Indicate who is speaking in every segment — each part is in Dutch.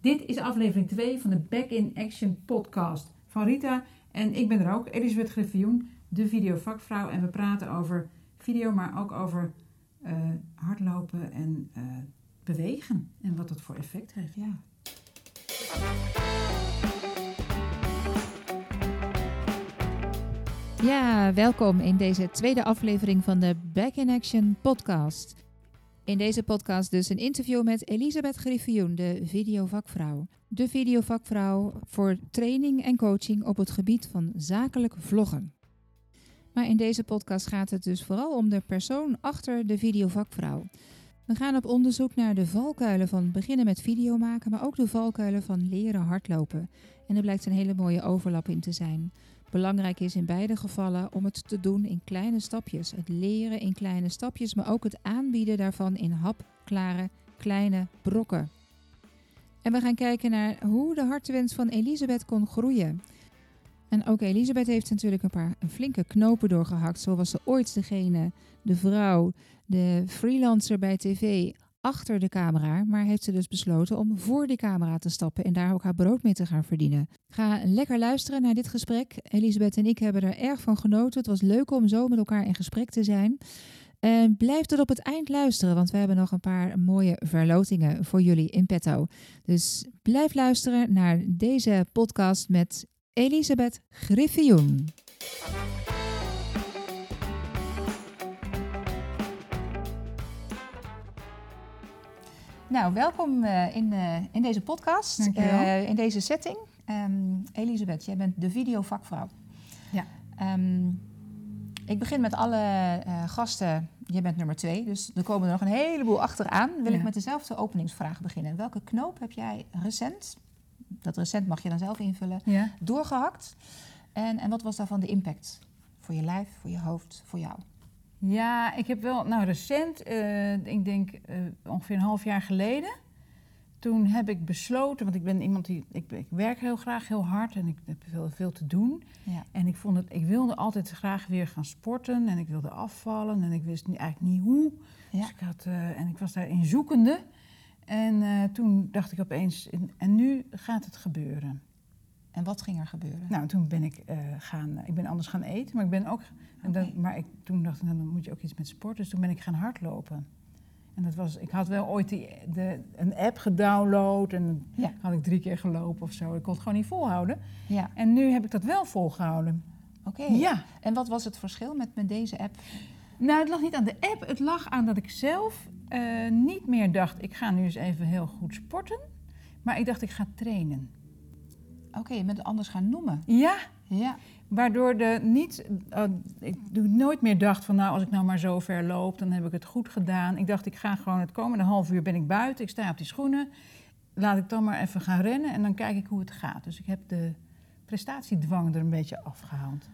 Speaker 1: Dit is aflevering 2 van de Back in Action podcast van Rita. En ik ben er ook, Elisabeth Griffioen, de videovakvrouw. En we praten over video, maar ook over uh, hardlopen en uh, bewegen. En wat dat voor effect heeft, ja.
Speaker 2: Ja, welkom in deze tweede aflevering van de Back in Action podcast. In deze podcast dus een interview met Elisabeth Griffioen, de videovakvrouw. De videovakvrouw voor training en coaching op het gebied van zakelijk vloggen. Maar in deze podcast gaat het dus vooral om de persoon achter de videovakvrouw. We gaan op onderzoek naar de valkuilen van beginnen met video maken, maar ook de valkuilen van leren hardlopen. En er blijkt een hele mooie overlap in te zijn. Belangrijk is in beide gevallen om het te doen in kleine stapjes. Het leren in kleine stapjes, maar ook het aanbieden daarvan in hapklare kleine brokken. En we gaan kijken naar hoe de hartwens van Elisabeth kon groeien. En ook Elisabeth heeft natuurlijk een paar flinke knopen doorgehakt. Zo was ze ooit degene, de vrouw, de freelancer bij tv achter de camera, maar heeft ze dus besloten om voor de camera te stappen en daar ook haar brood mee te gaan verdienen. Ga lekker luisteren naar dit gesprek. Elisabeth en ik hebben er erg van genoten. Het was leuk om zo met elkaar in gesprek te zijn. En blijf tot op het eind luisteren, want we hebben nog een paar mooie verlotingen voor jullie in petto. Dus blijf luisteren naar deze podcast met Elisabeth Griffioen. Nou, welkom uh, in, uh, in deze podcast, uh, in deze setting. Um, Elisabeth, jij bent de videovakvrouw.
Speaker 1: Ja.
Speaker 2: Um, ik begin met alle gasten. Jij bent nummer twee, dus er komen er nog een heleboel achteraan. Wil ja. ik met dezelfde openingsvraag beginnen. Welke knoop heb jij recent, dat recent mag je dan zelf invullen,
Speaker 1: ja.
Speaker 2: doorgehakt? En, en wat was daarvan de impact voor je lijf, voor je hoofd, voor jou?
Speaker 1: Ja, ik heb wel, nou recent, uh, ik denk uh, ongeveer een half jaar geleden. Toen heb ik besloten, want ik ben iemand die, ik, ik werk heel graag heel hard en ik heb veel, veel te doen.
Speaker 2: Ja.
Speaker 1: En ik vond het, ik wilde altijd graag weer gaan sporten en ik wilde afvallen en ik wist niet, eigenlijk niet hoe.
Speaker 2: Ja.
Speaker 1: Dus ik had, uh, en ik was daarin zoekende. En toen dacht ik opeens, en nu gaat het gebeuren.
Speaker 2: En wat ging er gebeuren?
Speaker 1: Nou, toen ben ik uh, gaan, ik ben anders gaan eten, maar ik ben ook, dan, maar ik, toen dacht ik, nou, dan moet je ook iets met sport. Dus toen ben ik gaan hardlopen. En dat was, ik had wel ooit die, de, een app gedownload en
Speaker 2: ja.
Speaker 1: had ik drie keer gelopen of zo. Ik kon het gewoon niet volhouden.
Speaker 2: Ja.
Speaker 1: En nu heb ik dat wel volgehouden.
Speaker 2: Oké.
Speaker 1: Okay. Ja.
Speaker 2: En wat was het verschil met, met deze app?
Speaker 1: Nou, het lag niet aan de app. Het lag aan dat ik zelf uh, niet meer dacht, ik ga nu eens even heel goed sporten. Maar ik dacht, ik ga trainen.
Speaker 2: Oké, okay, het anders gaan noemen.
Speaker 1: Ja.
Speaker 2: Ja.
Speaker 1: Waardoor de niet, uh, ik nooit meer dacht van nou als ik nou maar zo ver loop, dan heb ik het goed gedaan. Ik dacht ik ga gewoon het komende half uur ben ik buiten, ik sta op die schoenen. Laat ik dan maar even gaan rennen en dan kijk ik hoe het gaat. Dus ik heb de prestatiedwang er een beetje afgehaald.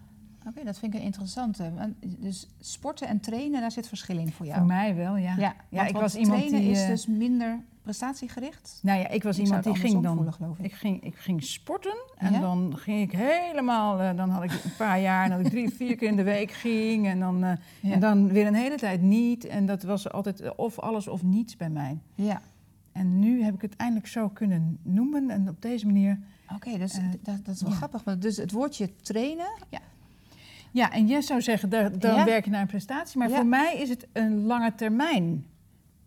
Speaker 2: Oké, okay, dat vind ik een interessante. Dus sporten en trainen, daar zit verschil in voor jou?
Speaker 1: Voor mij wel, ja.
Speaker 2: Ja,
Speaker 1: ja ik was iemand
Speaker 2: trainen
Speaker 1: die,
Speaker 2: is dus minder prestatiegericht?
Speaker 1: Nou ja, ik was
Speaker 2: ik
Speaker 1: iemand die ging dan.
Speaker 2: Voelen, geloof ik.
Speaker 1: Ik, ging, ik ging sporten en
Speaker 2: ja?
Speaker 1: dan ging ik helemaal. Uh, dan had ik een paar jaar en dat ik drie, vier keer in de week ging. En dan, uh, ja. en dan weer een hele tijd niet. En dat was altijd of alles of niets bij mij.
Speaker 2: Ja.
Speaker 1: En nu heb ik het eindelijk zo kunnen noemen en op deze manier.
Speaker 2: Oké, okay, dus dat, dat, is wel ja. grappig. Maar dus het woordje trainen.
Speaker 1: Ja. En jij zou zeggen, daar, dan
Speaker 2: Ja.
Speaker 1: werk je naar een prestatie. Maar
Speaker 2: Ja.
Speaker 1: voor mij is het een lange termijn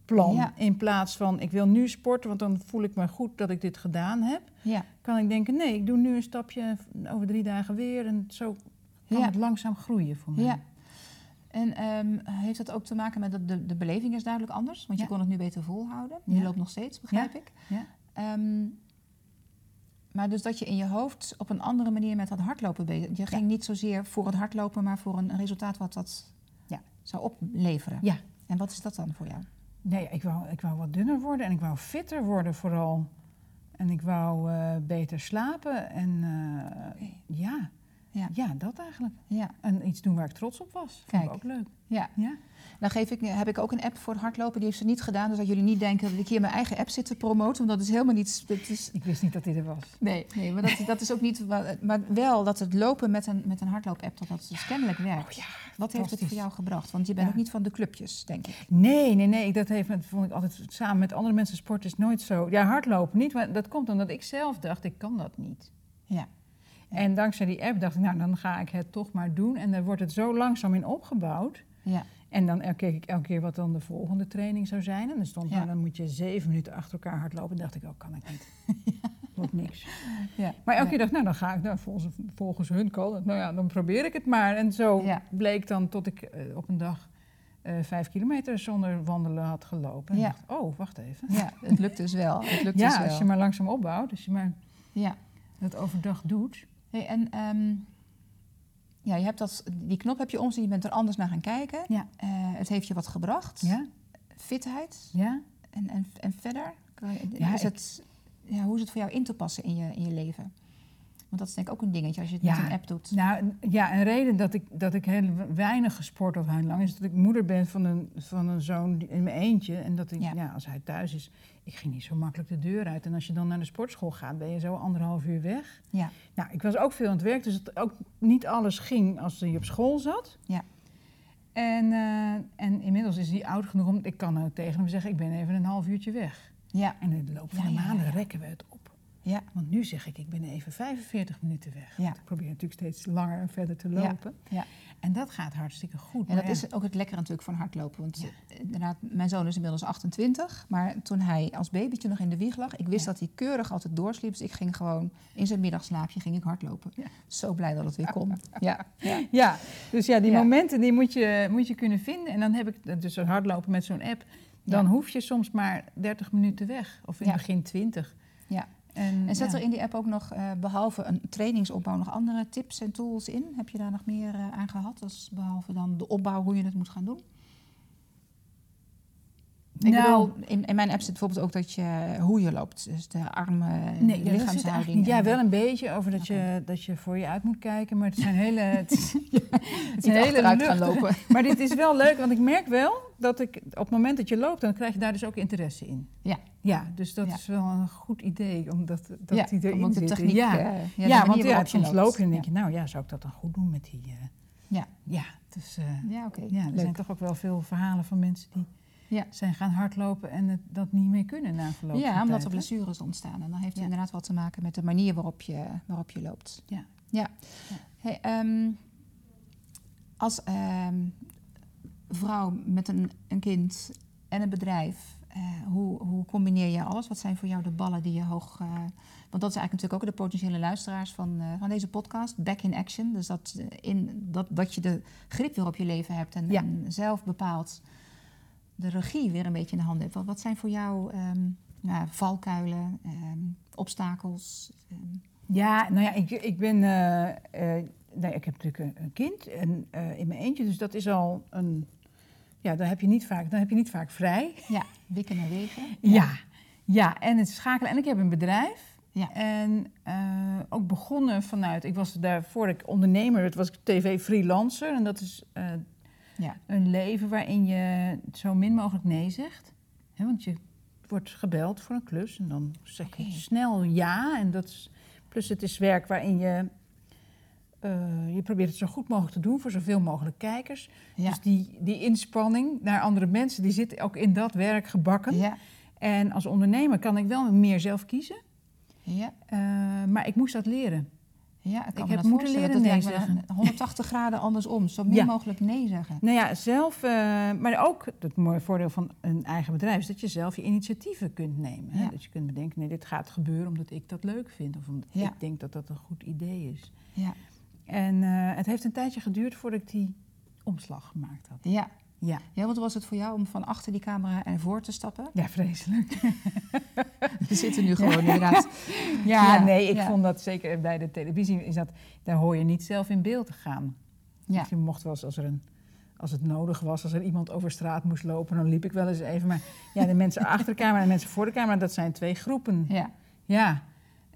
Speaker 1: plan.
Speaker 2: Ja.
Speaker 1: In plaats van, ik wil nu sporten, want dan voel ik me goed dat ik dit gedaan heb.
Speaker 2: Ja.
Speaker 1: Kan ik denken, nee, ik doe nu een stapje, over drie dagen weer. En zo kan het langzaam groeien voor mij.
Speaker 2: ja. En ehm, heeft dat ook te maken met dat de, de beleving is duidelijk anders? Want je kon het nu beter volhouden. Je loopt nog steeds, begrijp ik.
Speaker 1: Ja.
Speaker 2: Ehm, maar dus dat je in je hoofd op een andere manier met dat hardlopen bezig... Je ging niet zozeer voor het hardlopen, maar voor een resultaat wat dat
Speaker 1: Ja.
Speaker 2: zou opleveren.
Speaker 1: Ja.
Speaker 2: En wat is dat dan voor jou?
Speaker 1: Nee, ik wou, ik wou wat dunner worden en ik wou fitter worden vooral. En ik wou eh, beter slapen. En eh, ja,
Speaker 2: Ja.
Speaker 1: ja, dat eigenlijk.
Speaker 2: Ja.
Speaker 1: En iets doen waar ik trots op was. Vond ik
Speaker 2: Kijk.
Speaker 1: ook leuk.
Speaker 2: Ja.
Speaker 1: Ja.
Speaker 2: Dan geef ik, heb ik ook een app voor hardlopen. Die heeft ze niet gedaan. Dus dat jullie niet denken dat ik hier mijn eigen app zit te promoten. Want dat is helemaal niet... Dat is,
Speaker 1: Ik wist niet dat hij er was.
Speaker 2: nee, nee, maar dat, dat is ook niet... Maar wel dat het lopen met een, met een hardloop-app, dat dat dus kennelijk werkt.
Speaker 1: Oh ja,
Speaker 2: Wat heeft het voor jou gebracht? Want je bent
Speaker 1: Ja.
Speaker 2: ook niet van de clubjes, denk ik.
Speaker 1: Nee, nee, nee. Dat heeft, dat vond ik altijd samen met andere mensen sporten is nooit zo. Ja, hardlopen niet, maar dat komt omdat ik zelf dacht, ik kan dat niet.
Speaker 2: Ja.
Speaker 1: En dankzij die app dacht ik, nou, dan ga ik het toch maar doen. En daar wordt het zo langzaam in opgebouwd.
Speaker 2: Ja.
Speaker 1: En dan er- keek ik elke keer wat dan de volgende training zou zijn. En dan stond,
Speaker 2: Ja.
Speaker 1: dan moet je zeven minuten achter elkaar hardlopen. En dacht ik, oh, kan ik niet. Wordt niks.
Speaker 2: Ja.
Speaker 1: Maar elke
Speaker 2: Ja.
Speaker 1: keer dacht ik, nou, dan ga ik, nou, volgens, volgens hun het. Nou ja, dan probeer ik het maar. En zo
Speaker 2: Ja.
Speaker 1: bleek dan tot ik eh, op een dag eh, vijf kilometer zonder wandelen had gelopen. En
Speaker 2: Ja.
Speaker 1: dacht, oh, wacht even.
Speaker 2: ja, het lukt dus wel. Het lukt dus
Speaker 1: Ja,
Speaker 2: wel.
Speaker 1: als je maar langzaam opbouwt, als je maar
Speaker 2: Ja.
Speaker 1: dat overdag doet.
Speaker 2: Hey, en ehm, ja, je hebt dat, die knop heb je omzien, je bent er anders naar gaan kijken.
Speaker 1: Ja.
Speaker 2: Eh, het heeft je wat gebracht.
Speaker 1: Ja,
Speaker 2: Fitheid.
Speaker 1: ja.
Speaker 2: En, en, en verder?
Speaker 1: Ja,
Speaker 2: is
Speaker 1: ik-
Speaker 2: het, ja, hoe is het voor jou in te passen in je, in je leven? Want dat is denk ik ook een dingetje als je het
Speaker 1: Ja.
Speaker 2: met een app doet.
Speaker 1: Nou ja, een reden dat ik, dat ik heel weinig gesport had heel lang is dat ik moeder ben van een, van een zoon in mijn eentje. En dat ik,
Speaker 2: Ja.
Speaker 1: ja. als hij thuis is, ik ging niet zo makkelijk de deur uit. En als je dan naar de sportschool gaat, ben je zo anderhalf uur weg.
Speaker 2: Ja.
Speaker 1: Nou, ik was ook veel aan het werk, dus het ook niet alles ging als hij op school zat.
Speaker 2: Ja.
Speaker 1: En, eh, en inmiddels is hij oud genoeg om, ik kan nou tegen hem zeggen, ik ben even een half uurtje weg.
Speaker 2: Ja.
Speaker 1: En in de loop van
Speaker 2: Ja,
Speaker 1: de maanden rekken we het.
Speaker 2: Ja.
Speaker 1: Want nu zeg ik, ik ben even 45 minuten weg.
Speaker 2: Ja.
Speaker 1: Ik probeer natuurlijk steeds langer en verder te
Speaker 2: Ja.
Speaker 1: lopen.
Speaker 2: Ja.
Speaker 1: En dat gaat hartstikke goed.
Speaker 2: En dat
Speaker 1: ja,
Speaker 2: is ook het lekkere natuurlijk van hardlopen. Want
Speaker 1: Ja.
Speaker 2: inderdaad, mijn zoon is inmiddels 28. Maar toen hij als babytje nog in de wieg lag... ik wist
Speaker 1: Ja.
Speaker 2: dat hij keurig altijd doorsliep. Dus ik ging gewoon in zijn middagslaapje ging ik hardlopen.
Speaker 1: Ja.
Speaker 2: Zo blij dat het weer kon. Ja. ja.
Speaker 1: Ja, dus ja, die
Speaker 2: Ja.
Speaker 1: momenten die moet je, moet je kunnen vinden. En dan heb ik dus hardlopen met zo'n app. Dan
Speaker 2: Ja.
Speaker 1: hoef je soms maar 30 minuten weg. Of in
Speaker 2: Ja.
Speaker 1: het begin 20. En,
Speaker 2: En zet
Speaker 1: ja.
Speaker 2: er in die app ook nog, eh, behalve een trainingsopbouw, nog andere tips en tools in? Heb je daar nog meer eh, aan gehad? Dus behalve dan de opbouw, hoe je het moet gaan doen? Ik
Speaker 1: Nou,
Speaker 2: bedoel, in, in mijn app zit bijvoorbeeld ook dat je, hoe je loopt. Dus de armen,
Speaker 1: Nee,
Speaker 2: de lichaamshouding.
Speaker 1: Ja, wel een beetje over dat, je, dat je voor je uit moet kijken. Maar het zijn hele... Het, is- het zijn hele
Speaker 2: achteruit gaan lopen.
Speaker 1: Maar dit is wel leuk, want ik merk wel dat ik op het moment dat je loopt, dan krijg je daar dus ook interesse in.
Speaker 2: Ja.
Speaker 1: Ja, dus dat
Speaker 2: Ja.
Speaker 1: is wel een goed idee, omdat dat
Speaker 2: ja,
Speaker 1: die erin zit.
Speaker 2: techniek,
Speaker 1: ja,
Speaker 2: eh, ja,
Speaker 1: ja, want ja, soms
Speaker 2: loopt.
Speaker 1: loop je en denk je, nou ja, zou ik dat dan goed doen met die... eh,
Speaker 2: Ja.
Speaker 1: Ja, dus, eh,
Speaker 2: Ja, oké.
Speaker 1: ja, er
Speaker 2: Leuk.
Speaker 1: zijn toch ook wel veel verhalen van mensen die
Speaker 2: Ja.
Speaker 1: zijn gaan hardlopen en het, dat niet meer kunnen na verloop
Speaker 2: Ja, omdat er blessures ontstaan. En dan heeft het
Speaker 1: Ja.
Speaker 2: inderdaad wat te maken met de manier waarop je, waarop je loopt.
Speaker 1: Ja.
Speaker 2: ja. Hey, ehm, als ehm, vrouw met een, een kind en een bedrijf, eh, hoe, hoe combineer je alles? Wat zijn voor jou de ballen die je hoog... eh, want dat is eigenlijk natuurlijk ook de potentiële luisteraars van, eh, van deze podcast. Back in action. Dus dat, in, dat, dat je de grip weer op je leven hebt en,
Speaker 1: Ja.
Speaker 2: en zelf bepaalt de regie weer een beetje in de handen hebt. Wat, wat zijn voor jou ja, valkuilen, ehm, obstakels? ehm?
Speaker 1: Ja, nou ja, ik, ik ben... eh, eh, nee, ik heb natuurlijk een, een kind en, eh, in mijn eentje, dus dat is al een... Ja, dan heb je niet vaak, dan heb je niet vaak vrij.
Speaker 2: ja, wikken en wegen.
Speaker 1: Ja, ja, en het schakelen. En ik heb een bedrijf.
Speaker 2: Ja.
Speaker 1: En ook begonnen vanuit, ik was daarvoor ik ondernemer, werd, was ik tv-freelancer. En dat is
Speaker 2: Ja.
Speaker 1: een leven waarin je zo min mogelijk nee zegt. Hè, want je wordt gebeld voor een klus en dan zeg je snel ja. En dat is, plus het is werk waarin je, eh, je probeert het zo goed mogelijk te doen voor zoveel mogelijk kijkers.
Speaker 2: Ja.
Speaker 1: Dus die, die inspanning naar andere mensen, die zit ook in dat werk gebakken.
Speaker 2: Ja.
Speaker 1: En als ondernemer kan ik wel meer zelf kiezen,
Speaker 2: Ja.
Speaker 1: eh, maar ik moest dat leren.
Speaker 2: Ja, ik, kan
Speaker 1: Ik heb moeten leren
Speaker 2: Dat
Speaker 1: nee zeggen.
Speaker 2: een 180 graden andersom. Zo min
Speaker 1: Ja.
Speaker 2: mogelijk nee zeggen.
Speaker 1: Nou ja, zelf, eh, maar ook het mooie voordeel van een eigen bedrijf is dat je zelf je initiatieven kunt nemen. Hè?
Speaker 2: Ja.
Speaker 1: Dat je kunt bedenken, nee, dit gaat gebeuren omdat ik dat leuk vind of omdat
Speaker 2: Ja.
Speaker 1: ik denk dat dat een goed idee is.
Speaker 2: Ja.
Speaker 1: En eh, het heeft een tijdje geduurd voordat ik die omslag gemaakt had.
Speaker 2: Ja.
Speaker 1: Ja,
Speaker 2: ja, wat was het voor jou om van achter die camera ervoor te stappen?
Speaker 1: ja vreselijk.
Speaker 2: We zitten nu gewoon inderdaad.
Speaker 1: Ja,
Speaker 2: Ja,
Speaker 1: nee, ik
Speaker 2: ja.
Speaker 1: vond dat zeker bij de televisie, is dat, daar hoor je niet zelf in beeld te gaan.
Speaker 2: Ja.
Speaker 1: Je mocht wel eens als er een als het nodig was, als er iemand over straat moest lopen, dan liep ik wel eens even. Maar ja, de mensen achter de camera en de mensen voor de camera, dat zijn twee groepen.
Speaker 2: Ja.
Speaker 1: Ja.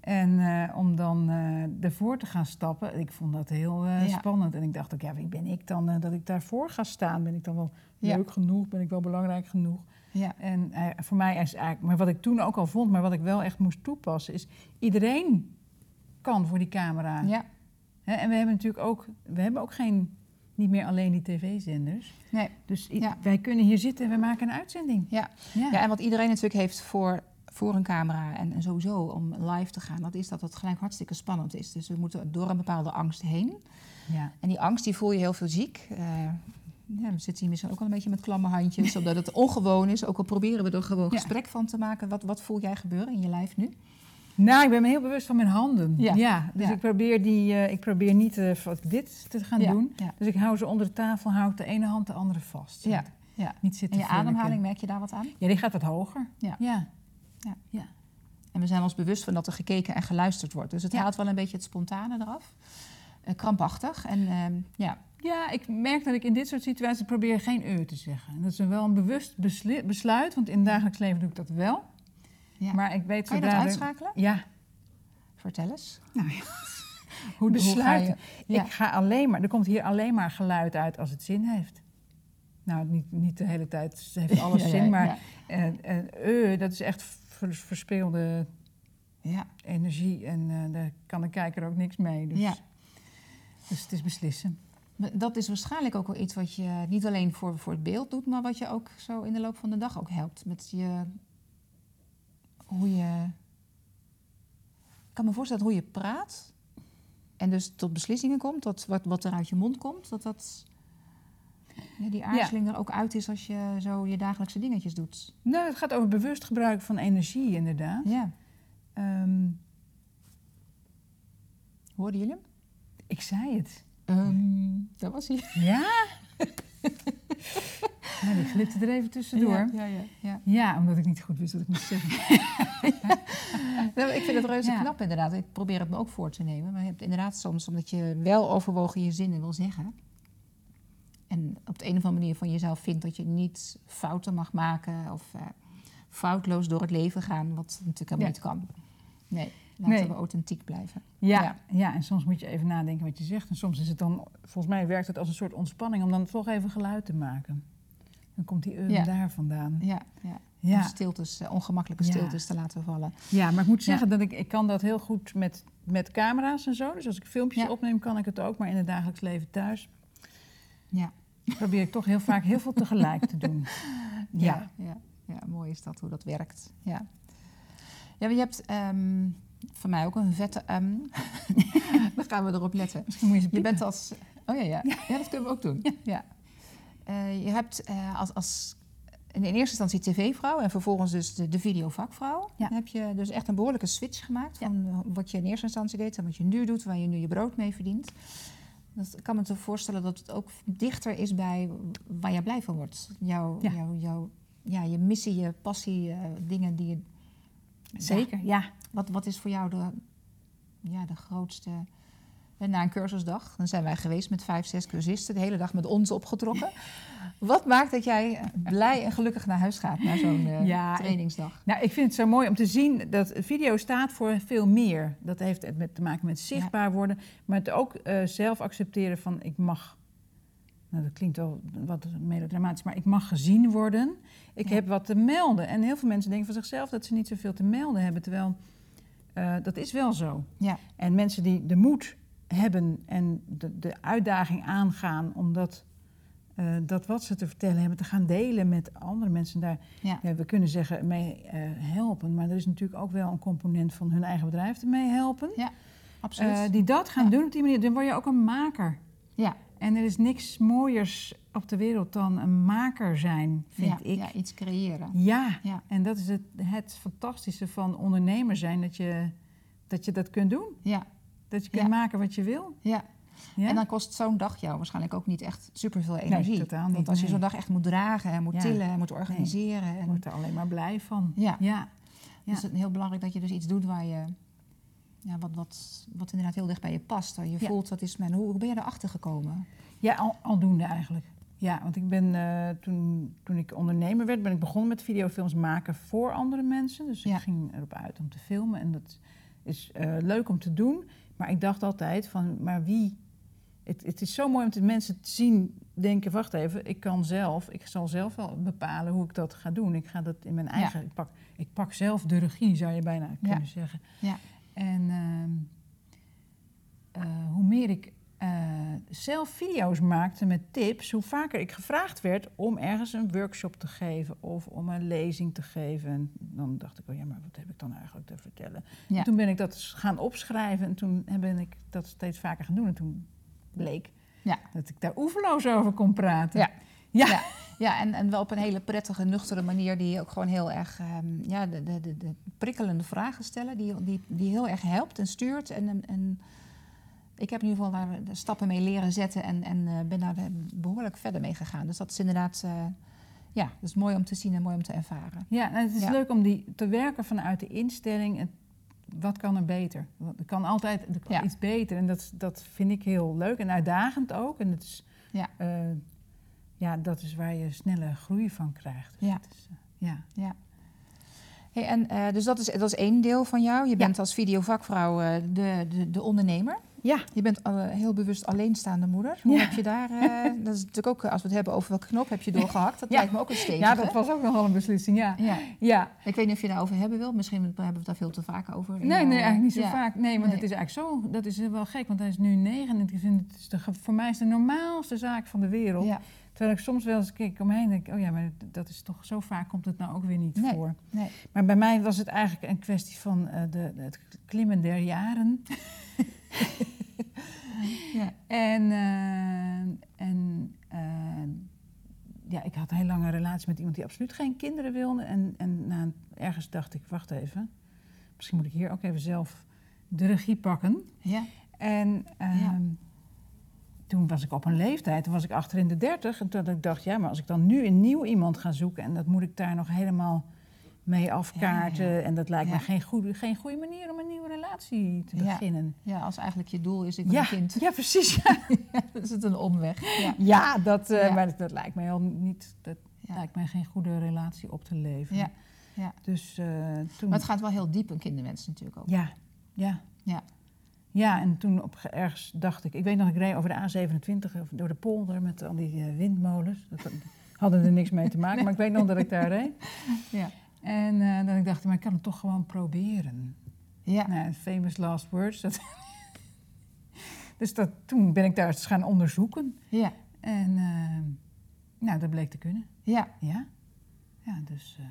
Speaker 1: En eh, om dan eh, ervoor te gaan stappen, ik vond dat heel eh,
Speaker 2: Ja.
Speaker 1: spannend. En ik dacht ook, ja, wie ben ik dan dat ik daarvoor ga staan? Ben ik dan wel
Speaker 2: Ja.
Speaker 1: leuk genoeg? Ben ik wel belangrijk genoeg?
Speaker 2: Ja.
Speaker 1: En voor mij is eigenlijk, maar wat ik toen ook al vond, maar wat ik wel echt moest toepassen, is iedereen kan voor die camera.
Speaker 2: Ja.
Speaker 1: Hè, en we hebben natuurlijk ook, we hebben ook geen, niet meer alleen die tv-zenders.
Speaker 2: Nee.
Speaker 1: Dus
Speaker 2: Ja.
Speaker 1: wij kunnen hier zitten en we maken een uitzending.
Speaker 2: Ja.
Speaker 1: Ja.
Speaker 2: ja, en wat iedereen natuurlijk heeft voor, voor een camera en, en sowieso om live te gaan, dat is dat het gelijk hartstikke spannend is. Dus we moeten door een bepaalde angst heen.
Speaker 1: ja.
Speaker 2: En die angst die voel je heel veel ziek. Eh, ja, we zitten hier misschien ook al een beetje met klamme handjes, omdat het ongewoon is. Ook al proberen we er gewoon
Speaker 1: Ja.
Speaker 2: gesprek van te maken. Wat, wat voel jij gebeuren in je lijf nu?
Speaker 1: Nou, ik ben me heel bewust van mijn handen.
Speaker 2: Ja.
Speaker 1: dus
Speaker 2: Ja.
Speaker 1: Ik, probeer die, eh, ik probeer niet wat dit te gaan
Speaker 2: Ja,
Speaker 1: doen. Dus ik hou ze onder de tafel, hou ik de ene hand de andere vast.
Speaker 2: Ja, ja.
Speaker 1: Niet
Speaker 2: En
Speaker 1: zitten
Speaker 2: je
Speaker 1: vurken.
Speaker 2: ademhaling, merk je daar wat aan?
Speaker 1: Ja, die gaat wat hoger.
Speaker 2: Ja.
Speaker 1: Ja.
Speaker 2: Ja. En we zijn ons bewust van dat er gekeken en geluisterd wordt. Dus het
Speaker 1: Ja.
Speaker 2: haalt wel een beetje het spontane eraf. Eh, krampachtig. En ehm, ja,
Speaker 1: Ja, ik merk dat ik in dit soort situaties probeer geen eu te zeggen. En dat is wel een bewust besluit, want in het dagelijks leven doe ik dat wel.
Speaker 2: ja.
Speaker 1: Maar ik weet
Speaker 2: kan je dat
Speaker 1: er-
Speaker 2: uitschakelen?
Speaker 1: Ja,
Speaker 2: Vertel eens.
Speaker 1: nou ja.
Speaker 2: Hoe, hoe ga
Speaker 1: besluiten.
Speaker 2: je? Ja.
Speaker 1: Ik ga alleen maar, er komt hier alleen maar geluid uit als het zin heeft. Nou, niet, niet de hele tijd heeft alles zin, maar eh, dat is echt ver- verspeelde
Speaker 2: Ja.
Speaker 1: energie en eh, daar kan de kijker ook niks mee. Dus,
Speaker 2: Ja.
Speaker 1: dus het is beslissen.
Speaker 2: Dat is waarschijnlijk ook wel iets wat je niet alleen voor, voor het beeld doet, maar wat je ook zo in de loop van de dag ook helpt. Met je. Hoe je. Ik kan me voorstellen hoe je praat. En dus tot beslissingen komt, dat wat, wat er uit je mond komt, dat dat. Ja, die aarzeling er ook uit is als je zo je dagelijkse dingetjes doet.
Speaker 1: Nou, het gaat over bewust gebruik van energie, inderdaad.
Speaker 2: Ja.
Speaker 1: Ehm,
Speaker 2: Hoorden jullie hem?
Speaker 1: ik zei het.
Speaker 2: Ehm, dat was hij.
Speaker 1: Ja? nou, die glipte er even tussendoor.
Speaker 2: Ja, ja, ja, ja.
Speaker 1: Ja, omdat ik niet goed wist wat ik moest zeggen.
Speaker 2: Nou, ik vind het reuze
Speaker 1: Ja.
Speaker 2: knap inderdaad. Ik probeer het me ook voor te nemen. Maar je hebt inderdaad soms, omdat je wel overwogen je zinnen wil zeggen. En op de een of andere manier van jezelf vindt dat je niet fouten mag maken. Of eh, foutloos door het leven gaan. Wat natuurlijk helemaal
Speaker 1: Ja.
Speaker 2: niet kan. Nee, laten
Speaker 1: Nee.
Speaker 2: we authentiek blijven.
Speaker 1: Ja,
Speaker 2: Ja.
Speaker 1: ja. en soms moet je even nadenken wat je zegt. En soms is het dan, volgens mij werkt het als een soort ontspanning om dan toch even geluid te maken. Dan komt die
Speaker 2: Ja.
Speaker 1: daar vandaan.
Speaker 2: Ja, ja.
Speaker 1: Ja.
Speaker 2: Om stiltes, eh, ongemakkelijke stiltes te laten vallen.
Speaker 1: ja, maar ik moet zeggen dat ik, ik kan dat heel goed met, met camera's en zo. Dus als ik filmpjes opneem, kan ik het ook. Maar in het dagelijks leven thuis
Speaker 2: Ja.
Speaker 1: probeer ik toch heel vaak heel veel tegelijk te doen. Ja.
Speaker 2: Ja, ja, mooi is dat hoe dat werkt. Ja, ja je hebt ehm, voor mij ook een vette M. Dan gaan we erop letten.
Speaker 1: Misschien moet je
Speaker 2: Je bent als. Oh ja, ja. ja. dat kunnen we ook doen. Ja. Eh, je hebt eh, als, als in eerste instantie tv-vrouw en vervolgens dus de, de videovakvrouw.
Speaker 1: Ja.
Speaker 2: Dan heb je dus echt een behoorlijke switch gemaakt van wat je in eerste instantie deed en wat je nu doet, waar je nu je brood mee verdient. Dat kan me te voorstellen dat het ook dichter is bij waar jij blij van wordt. Jouw,
Speaker 1: Ja.
Speaker 2: jouw, jouw, ja, je missie, je passie, eh, dingen die je.
Speaker 1: Zeker, ja.
Speaker 2: Wat, wat is voor jou de, ja, de grootste. En na een cursusdag, dan zijn wij geweest met vijf, zes cursisten, de hele dag met ons opgetrokken. Wat maakt dat jij blij en gelukkig naar huis gaat na zo'n eh,
Speaker 1: Ja,
Speaker 2: trainingsdag?
Speaker 1: Nou, ik vind het zo mooi om te zien dat video staat voor veel meer. Dat heeft het met, te maken met zichtbaar worden, maar het ook eh, zelf accepteren van ik mag. Nou, dat klinkt wel wat melodramatisch, maar ik mag gezien worden. Ik
Speaker 2: Ja.
Speaker 1: heb wat te melden. En heel veel mensen denken van zichzelf dat ze niet zoveel te melden hebben. Terwijl eh, dat is wel zo.
Speaker 2: Ja.
Speaker 1: En mensen die de moed hebben en de, de uitdaging aangaan om dat, eh, dat wat ze te vertellen hebben te gaan delen met andere mensen daar
Speaker 2: Ja.
Speaker 1: ja, we kunnen zeggen mee eh, helpen, maar er is natuurlijk ook wel een component van hun eigen bedrijf ermee helpen.
Speaker 2: Absoluut.
Speaker 1: Eh, die dat gaan
Speaker 2: Ja.
Speaker 1: doen op die manier, dan word je ook een maker.
Speaker 2: ja.
Speaker 1: En er is niks mooiers op de wereld dan een maker zijn, vind
Speaker 2: ja,
Speaker 1: ik.
Speaker 2: ja, iets creëren.
Speaker 1: Ja.
Speaker 2: Ja.
Speaker 1: en dat is het, het fantastische van ondernemer zijn, dat je, dat je dat kunt doen.
Speaker 2: Ja,
Speaker 1: Dat je kunt
Speaker 2: Ja.
Speaker 1: maken wat je wil.
Speaker 2: ja.
Speaker 1: Ja?
Speaker 2: En dan kost zo'n dag jou waarschijnlijk ook niet echt superveel energie.
Speaker 1: totaal niet,
Speaker 2: Want als je zo'n dag echt moet dragen en moet tillen en moet organiseren.
Speaker 1: Je
Speaker 2: En,
Speaker 1: wordt er alleen maar blij van.
Speaker 2: Ja.
Speaker 1: ja.
Speaker 2: Dus het is heel belangrijk dat je dus iets doet waar je... Ja, wat, wat, wat inderdaad heel dicht bij je past. Je
Speaker 1: Ja.
Speaker 2: voelt, dat is mijn... Hoe, hoe ben je erachter gekomen?
Speaker 1: Ja, al, aldoende eigenlijk. Ja, want ik ben eh, toen, toen ik ondernemer werd, ben ik begonnen met videofilms maken voor andere mensen. Dus
Speaker 2: Ja.
Speaker 1: ik ging erop uit om te filmen. En dat is eh, leuk om te doen. Maar ik dacht altijd van, maar wie... Het, het is zo mooi om de mensen te zien denken, wacht even, ik kan zelf, ik zal zelf wel bepalen hoe ik dat ga doen. Ik ga dat in mijn eigen, ik, pak, ik pak zelf de regie, zou je bijna kunnen zeggen.
Speaker 2: Ja.
Speaker 1: En ehm, eh, hoe meer ik eh, zelf video's maakte met tips, hoe vaker ik gevraagd werd om ergens een workshop te geven of om een lezing te geven. En dan dacht ik, oh ja, maar wat heb ik dan eigenlijk te vertellen?
Speaker 2: Ja.
Speaker 1: En toen ben ik dat gaan opschrijven en toen ben ik dat steeds vaker gaan doen. En toen bleek
Speaker 2: Ja.
Speaker 1: dat ik daar oeverloos over kon praten.
Speaker 2: Ja.
Speaker 1: Ja.
Speaker 2: Ja. Ja, en, en wel op een hele prettige, nuchtere manier die ook gewoon heel erg ehm, ja, de, de, de, de prikkelende vragen stellen, die, die, die heel erg helpt en stuurt. En, en, en ik heb in ieder geval daar de stappen mee leren zetten en, en eh, ben daar behoorlijk verder mee gegaan. Dus dat is inderdaad, eh, ja, dat is mooi om te zien en mooi om te ervaren.
Speaker 1: Ja, en het is
Speaker 2: Ja.
Speaker 1: leuk om die te werken vanuit de instelling. en Wat kan er beter? Er kan altijd er kan
Speaker 2: Ja.
Speaker 1: iets beter. En dat, dat vind ik heel leuk en uitdagend ook. En het is,
Speaker 2: Ja.
Speaker 1: eh, ja, dat is waar je snelle groei van krijgt. Dus
Speaker 2: Ja.
Speaker 1: is, eh, ja.
Speaker 2: Hey, en, eh, dus dat is, dat is één deel van jou. Je bent als videovakvrouw eh, de, de, de ondernemer.
Speaker 1: Ja.
Speaker 2: Je bent eh, heel bewust alleenstaande moeder. Hoe
Speaker 1: Ja.
Speaker 2: heb je daar, eh, dat is natuurlijk ook, als we het hebben over welke knop heb je doorgehakt, dat
Speaker 1: Ja.
Speaker 2: lijkt me ook een stevige.
Speaker 1: ja, dat was ook nogal een beslissing. Ja.
Speaker 2: Ja.
Speaker 1: ja.
Speaker 2: Ik weet niet of je daarover hebben wil. Misschien hebben we het daar veel te vaak over.
Speaker 1: Nee, nee,
Speaker 2: eh,
Speaker 1: eigenlijk niet zo vaak. Nee, want
Speaker 2: Nee.
Speaker 1: het is eigenlijk zo, dat is wel gek, want hij is nu negen. En ik vind het is de, ge- voor mij is het de normaalste zaak van de wereld. Terwijl ik soms wel eens kijk omheen en denk, oh ja, maar dat is toch zo vaak komt het nou ook weer niet
Speaker 2: Nee.
Speaker 1: voor.
Speaker 2: nee.
Speaker 1: Maar bij mij was het eigenlijk een kwestie van eh, de, het klimmen der jaren.
Speaker 2: Ja.
Speaker 1: En, eh, en eh, ja, ik had een heel lange relatie met iemand die absoluut geen kinderen wilde. En, en na een- ergens dacht ik, wacht even, misschien moet ik hier ook even zelf de regie pakken.
Speaker 2: Ja.
Speaker 1: En ehm,
Speaker 2: Ja.
Speaker 1: toen was ik op een leeftijd, toen was ik achter in de dertig. En toen dacht ik, ja, maar als ik dan nu een nieuw iemand ga zoeken... en dat moet ik daar nog helemaal mee afkaarten...
Speaker 2: Ja, ja.
Speaker 1: en dat lijkt me geen goede, geen goede manier om een nieuwe relatie te beginnen.
Speaker 2: ja, als eigenlijk je doel is, ik
Speaker 1: Ja,
Speaker 2: een kind.
Speaker 1: ja, precies. Ja,
Speaker 2: Dan is het een omweg. Ja.
Speaker 1: ja dat, eh, maar dat, dat lijkt me heel niet... Dat lijkt mij geen goede relatie op te leveren.
Speaker 2: Ja, ja.
Speaker 1: Dus eh, toen...
Speaker 2: Maar het gaat wel heel diep een kinderwens natuurlijk ook.
Speaker 1: Ja, ja.
Speaker 2: Ja.
Speaker 1: Ja, en toen op ge- ergens dacht ik... Ik weet nog, ik reed over de A27 of door de polder met al die eh, windmolens. Dat, dat hadden er niks mee te maken, maar ik weet nog dat ik daar reed.
Speaker 2: Ja.
Speaker 1: En eh dan ik dacht maar ik kan het toch gewoon proberen.
Speaker 2: Ja.
Speaker 1: Nou, famous last words. Dat dus dat, toen ben ik daar eens gaan onderzoeken.
Speaker 2: Ja.
Speaker 1: En eh, nou, dat bleek te kunnen.
Speaker 2: Ja.
Speaker 1: Ja, ja dus... eh,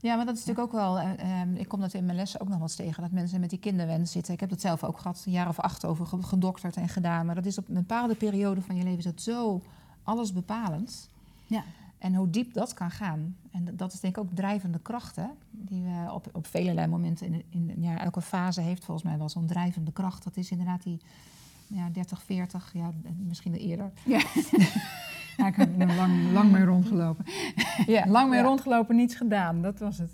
Speaker 2: Ja, maar dat is natuurlijk ook wel. eh, ehm, ik kom dat in mijn lessen ook nog wel eens tegen. Dat mensen met die kinderwens zitten. Ik heb dat zelf ook gehad, een jaar of acht over ge- gedokterd en gedaan. Maar dat is op een bepaalde periode van je leven is dat zo alles bepalend.
Speaker 1: ja.
Speaker 2: En hoe diep dat kan gaan. En dat- is denk ik ook drijvende krachten. Die we op, op vele momenten in, in ja, elke fase heeft volgens mij wel zo'n drijvende kracht. Dat is inderdaad die ja, 30, 40, ja, misschien eerder.
Speaker 1: Ja. ja, ik heb er lang, lang mee rondgelopen.
Speaker 2: Ja,
Speaker 1: Lang mee
Speaker 2: ja.
Speaker 1: rondgelopen, niets gedaan. Dat was het.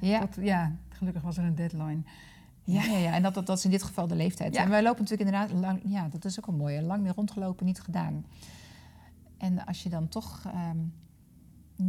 Speaker 2: Ja.
Speaker 1: Dat, ja, gelukkig was er een deadline.
Speaker 2: Ja, ja, ja. en dat, dat, dat is in dit geval de leeftijd.
Speaker 1: Ja.
Speaker 2: En wij lopen natuurlijk inderdaad lang, ja, dat is ook een mooie, lang meer rondgelopen, niet gedaan. En als je dan toch ehm,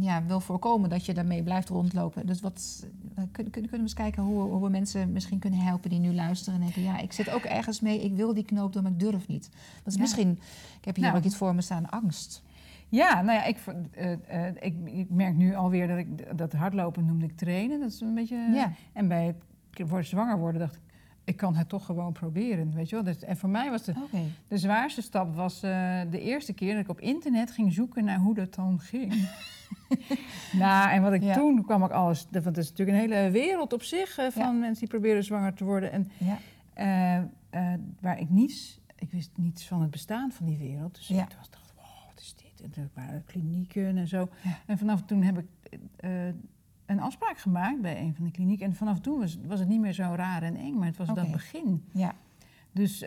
Speaker 2: ja, wil voorkomen dat je daarmee blijft rondlopen. Dus wat, eh, kunnen, kunnen, kunnen we eens kijken hoe, hoe we mensen misschien kunnen helpen die nu luisteren en denken, ja, ik zit ook ergens mee, ik wil die knoop doen, maar ik durf niet. Dat is
Speaker 1: Ja.
Speaker 2: misschien, ik heb hier
Speaker 1: Nou.
Speaker 2: ook iets voor me staan, angst.
Speaker 1: Ja, nou ja, ik, eh, eh, ik, ik merk nu alweer dat ik dat hardlopen noemde ik trainen. Dat is een beetje.
Speaker 2: Ja.
Speaker 1: En bij het worden zwanger worden dacht ik, ik kan het toch gewoon proberen, weet je wel. Dus, en voor mij was de, zwaarste stap was de eerste keer dat ik op internet ging zoeken naar hoe dat dan ging. nou, en wat ik
Speaker 2: Ja.
Speaker 1: toen kwam ik alles, want het is natuurlijk een hele wereld op zich van
Speaker 2: Ja.
Speaker 1: mensen die proberen zwanger te worden. En
Speaker 2: Ja.
Speaker 1: eh, eh, waar ik niets, ik wist niets van het bestaan van die wereld. Dus ik was, dacht, wow, wat is dit? En er waren klinieken en zo. En vanaf toen heb ik eh, een afspraak gemaakt bij een van de klinieken. En vanaf toen was, was het niet meer zo raar en eng, maar het was
Speaker 2: Oké.
Speaker 1: dat begin.
Speaker 2: ja.
Speaker 1: Dus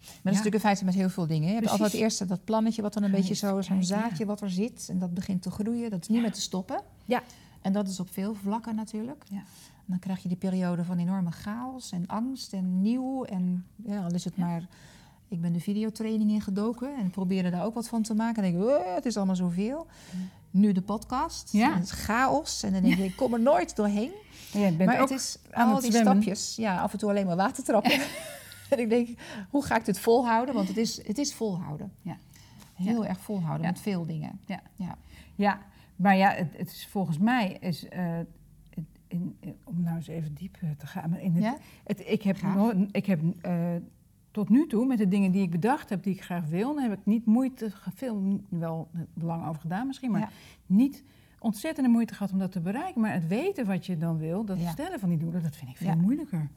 Speaker 2: Maar dat is natuurlijk in feite met heel veel dingen. Je hebt
Speaker 1: Precies.
Speaker 2: altijd eerst dat plannetje wat dan een beetje zo, zo'n zaadje wat er zit. En dat begint te groeien. Dat is niet meer te stoppen.
Speaker 1: Ja.
Speaker 2: En dat is op veel vlakken natuurlijk.
Speaker 1: Ja.
Speaker 2: En dan krijg je die periode van enorme chaos en angst en nieuw. En ja, al is het maar... Ik ben de videotraining ingedoken en probeerde daar ook wat van te maken. En denk ik, oh, het is allemaal zoveel. nu de podcast.
Speaker 1: Ja.
Speaker 2: Het is chaos. En dan denk je, ik kom er nooit doorheen.
Speaker 1: Ja,
Speaker 2: maar het is
Speaker 1: aan
Speaker 2: al
Speaker 1: het
Speaker 2: die stapjes. Ja, af en toe alleen maar water trappen. en ik denk, hoe ga ik dit volhouden? Want het is, het is volhouden.
Speaker 1: Ja.
Speaker 2: Heel erg volhouden met veel dingen.
Speaker 1: Ja.
Speaker 2: Ja.
Speaker 1: Ja, maar ja, het, het is volgens mij is. eh, in, in- om nou eens even diep eh, te gaan. Maar in het,
Speaker 2: Ja?
Speaker 1: het, ik heb, ik heb eh, tot nu toe met de dingen die ik bedacht heb, die ik graag wil, daar heb ik niet moeite, veel wel belang over gedaan misschien, maar
Speaker 2: Ja.
Speaker 1: niet ontzettende moeite gehad om dat te bereiken. Maar het weten wat je dan wil, dat
Speaker 2: Ja.
Speaker 1: stellen van die doelen, dat vind ik veel moeilijker.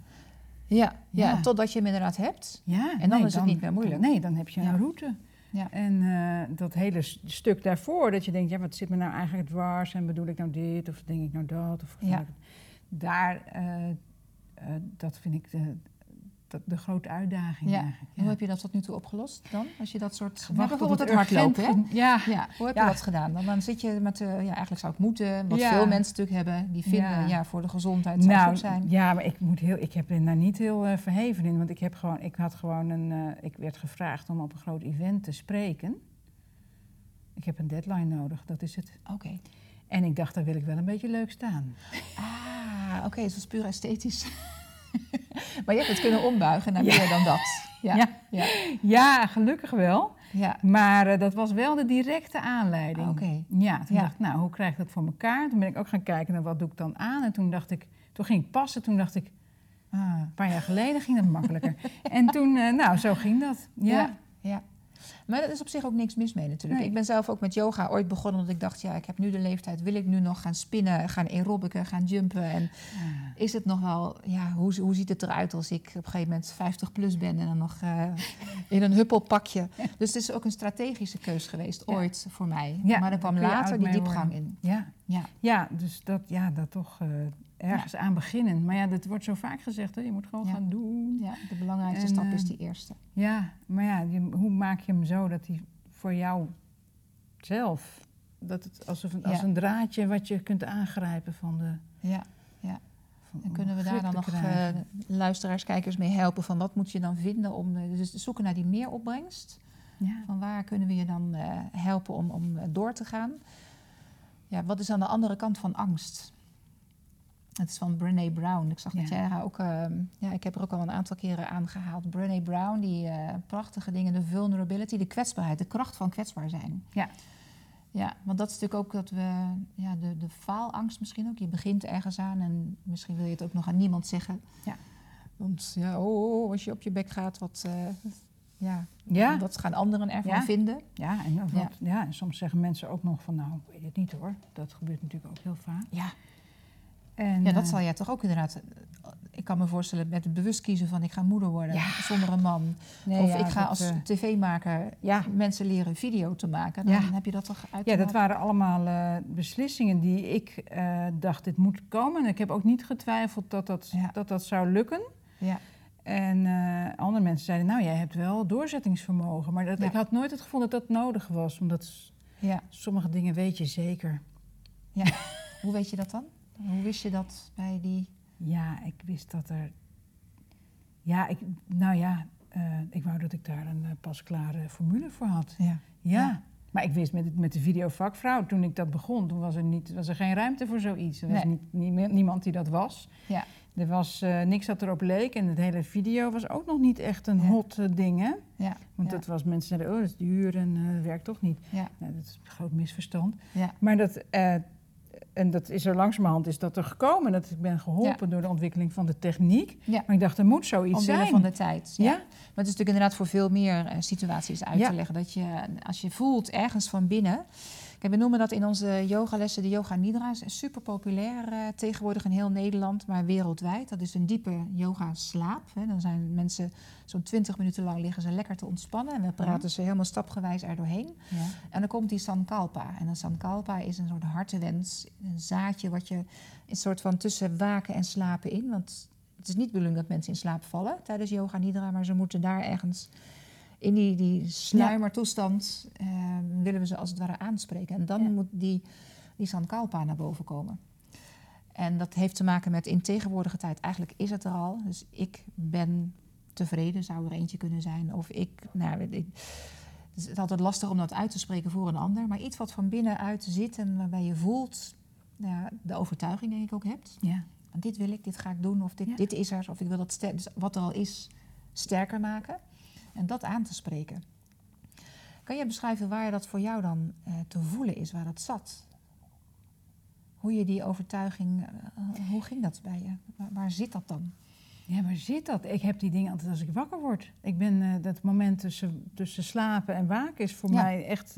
Speaker 2: Ja, ja.
Speaker 1: Ja.
Speaker 2: totdat je hem inderdaad hebt.
Speaker 1: Ja,
Speaker 2: En dan is het niet meer moeilijk.
Speaker 1: Nee, dan heb je een route.
Speaker 2: Ja.
Speaker 1: En eh, dat hele stuk daarvoor, dat je denkt, ja, wat zit me nou eigenlijk dwars? En bedoel ik nou dit, of denk ik nou dat? Of
Speaker 2: Ja.
Speaker 1: daar, eh, eh, dat vind ik de, dat, de grote uitdaging
Speaker 2: Ja.
Speaker 1: eigenlijk.
Speaker 2: Hoe heb je dat tot nu toe opgelost dan? Als je dat soort...
Speaker 1: Wachten
Speaker 2: Ja, bijvoorbeeld het hardlopen, hè?
Speaker 1: Ja,
Speaker 2: Ja, hoe heb je dat gedaan? Dan, dan zit je met, eh, ja, eigenlijk zou het moeten, wat veel mensen natuurlijk hebben, die vinden, ja, voor de gezondheid zou
Speaker 1: nou,
Speaker 2: goed zijn.
Speaker 1: ja, maar ik, moet heel, ik heb er daar niet heel eh, verheven in. Want ik, heb gewoon, ik had gewoon een. eh, ik werd gevraagd om op een groot event te spreken. Ik heb een deadline nodig, dat is het.
Speaker 2: Oké.
Speaker 1: En ik dacht, daar wil ik wel een beetje leuk staan.
Speaker 2: Ah, oké, het was puur esthetisch. maar je hebt het kunnen ombuigen naar
Speaker 1: Ja.
Speaker 2: meer dan dat. Ja, ja.
Speaker 1: Ja. gelukkig wel.
Speaker 2: ja.
Speaker 1: Maar eh, dat was wel de directe aanleiding.
Speaker 2: Ah.
Speaker 1: Ja, toen dacht ik, nou, hoe krijg ik dat voor elkaar? Toen ben ik ook gaan kijken naar wat doe ik dan aan. En toen dacht ik, toen ging ik passen. Toen dacht ik, ah, een paar jaar geleden ging dat makkelijker. en toen, eh, nou, zo ging dat. Ja,
Speaker 2: ja. Maar er is op zich ook niks mis mee natuurlijk.
Speaker 1: Nee.
Speaker 2: Ik ben zelf ook met yoga ooit begonnen omdat ik dacht, ja, ik heb nu de leeftijd, wil ik nu nog gaan spinnen, gaan aerobicen, gaan jumpen? En is het nog wel, ja, hoe, hoe ziet het eruit als ik op een gegeven moment 50 plus ben en dan nog eh, in een huppelpakje? Dus het is ook een strategische keus geweest ooit voor mij. Maar er kwam later die diepgang
Speaker 1: worden.
Speaker 2: in.
Speaker 1: Ja.
Speaker 2: Ja,
Speaker 1: ja, dus dat, ja, dat toch eh, ergens aan beginnen. Maar ja, dat wordt zo vaak gezegd, hè? je moet gewoon
Speaker 2: Ja.
Speaker 1: gaan doen.
Speaker 2: ja, de belangrijkste
Speaker 1: En,
Speaker 2: stap
Speaker 1: eh,
Speaker 2: is die eerste.
Speaker 1: Ja, maar ja, je- hoe maak je hem zo dat hij voor jou zelf, dat het alsof een, als
Speaker 2: Ja.
Speaker 1: een draadje wat je kunt aangrijpen van de.
Speaker 2: Ja.
Speaker 1: van-
Speaker 2: En kunnen we daar dan nog eh, luisteraars, kijkers mee helpen? Van wat moet je dan vinden om eh, dus zoeken naar die meeropbrengst?
Speaker 1: ja.
Speaker 2: Van waar kunnen we je dan eh, helpen om, om eh, door te gaan? Ja, wat is aan de andere kant van angst? Het is van Brené Brown. Ik zag dat
Speaker 1: Ja.
Speaker 2: jij haar ook... eh, ja, ik heb er ook al een aantal keren aangehaald. Brené Brown, die eh, prachtige dingen, de vulnerability, de kwetsbaarheid, de kracht van kwetsbaar zijn.
Speaker 1: Ja.
Speaker 2: Ja, want dat is natuurlijk ook dat we, ja, de, de faalangst misschien ook. Je begint ergens aan en misschien wil je het ook nog aan niemand zeggen.
Speaker 1: Ja.
Speaker 2: Want ja, oh, oh, als je op je bek gaat, wat, eh, ja,
Speaker 1: Ja.
Speaker 2: wat gaan anderen ervan
Speaker 1: Ja.
Speaker 2: vinden?
Speaker 1: Ja, en,
Speaker 2: Ja.
Speaker 1: wat- ja, en soms zeggen mensen ook nog van, nou, ik weet het niet hoor. Dat gebeurt natuurlijk ook heel vaak.
Speaker 2: Ja,
Speaker 1: En,
Speaker 2: ja, dat
Speaker 1: eh,
Speaker 2: zal jij toch ook inderdaad. Ik kan me voorstellen met het bewust kiezen van ik ga moeder worden
Speaker 1: Ja.
Speaker 2: zonder een man.
Speaker 1: nee,
Speaker 2: of
Speaker 1: ja,
Speaker 2: ik ga als
Speaker 1: eh,
Speaker 2: tv-maker
Speaker 1: ja,
Speaker 2: mensen leren video te maken. Dan
Speaker 1: Ja.
Speaker 2: heb je dat toch uit
Speaker 1: ja, dat waren allemaal eh, beslissingen die ik eh, dacht, dit moet komen. En ik heb ook niet getwijfeld dat dat,
Speaker 2: Ja.
Speaker 1: dat, dat zou lukken.
Speaker 2: Ja.
Speaker 1: En eh, andere mensen zeiden, nou, jij hebt wel doorzettingsvermogen. Maar dat,
Speaker 2: Ja.
Speaker 1: ik had nooit het gevoel dat dat nodig was. Omdat
Speaker 2: ja.
Speaker 1: sommige dingen weet je zeker.
Speaker 2: Hoe weet je dat dan? Hoe wist je dat bij die...
Speaker 1: Ja, ik wist dat er... Ja, ik, nou ja, eh, ik wou dat ik daar een eh, pasklare formule voor had.
Speaker 2: Ja.
Speaker 1: Ja.
Speaker 2: Ja.
Speaker 1: Maar ik wist met, het- met de videovakvrouw, toen ik dat begon, toen was er, niet, was er geen ruimte voor zoiets. Er was
Speaker 2: Nee.
Speaker 1: niet, nie- niemand die dat was.
Speaker 2: Ja.
Speaker 1: Er was eh, niks dat erop leek en het hele video was ook nog niet echt een
Speaker 2: Ja.
Speaker 1: hot eh, ding, hè?
Speaker 2: Ja.
Speaker 1: Want
Speaker 2: ja.
Speaker 1: dat was, mensen zeiden, oh, dat is duur en dat werkt toch niet.
Speaker 2: Ja.
Speaker 1: Nou, dat is een groot misverstand.
Speaker 2: Ja.
Speaker 1: Maar dat, en dat is er langzamerhand is dat er gekomen. Dat ik ben geholpen door de ontwikkeling van de techniek.
Speaker 2: Ja.
Speaker 1: Maar ik dacht, er moet zoiets
Speaker 2: Omwille
Speaker 1: zijn.
Speaker 2: van de tijd.
Speaker 1: ja?
Speaker 2: Maar het is natuurlijk inderdaad voor veel meer eh, situaties uit te leggen. Dat je, als je voelt ergens van binnen. We noemen dat in onze yogalessen de yoga nidra. is super populair eh, tegenwoordig in heel Nederland, maar wereldwijd. Dat is een diepe yoga slaap. Hè. Dan zijn mensen zo'n 20 minuten lang liggen ze lekker te ontspannen. En we praten ze helemaal stapgewijs er doorheen.
Speaker 1: Ja.
Speaker 2: En dan komt die sankalpa. En een sankalpa is een soort hartewens, een zaadje wat je een soort van tussen waken en slapen in. Want het is niet de bedoeling dat mensen in slaap vallen tijdens yoga nidra, maar ze moeten daar ergens in die, die sluimertoestand eh, willen we ze als het ware aanspreken. En dan moet die, die sankalpa naar boven komen. En dat heeft te maken met in tegenwoordige tijd, eigenlijk is het er al. Dus ik ben tevreden, zou er eentje kunnen zijn. Of ik, nou, ik Het is altijd lastig om dat uit te spreken voor een ander. Maar iets wat van binnenuit zit en waarbij je voelt nou de overtuiging, denk ik ook hebt.
Speaker 1: Ja.
Speaker 2: Dit wil ik, dit ga ik doen, of dit,
Speaker 1: Ja.
Speaker 2: dit is er, of ik wil dat dus wat er al is sterker maken. En dat aan te spreken. Kan je beschrijven waar dat voor jou dan eh, te voelen is, waar dat zat? Hoe je die overtuiging, eh, hoe ging dat bij je? Waar, waar zit dat dan?
Speaker 1: Ja, waar zit dat? Ik heb die dingen altijd als ik wakker word. Ik ben eh, dat moment tussen, tussen slapen en waken is voor
Speaker 2: Ja.
Speaker 1: mij echt.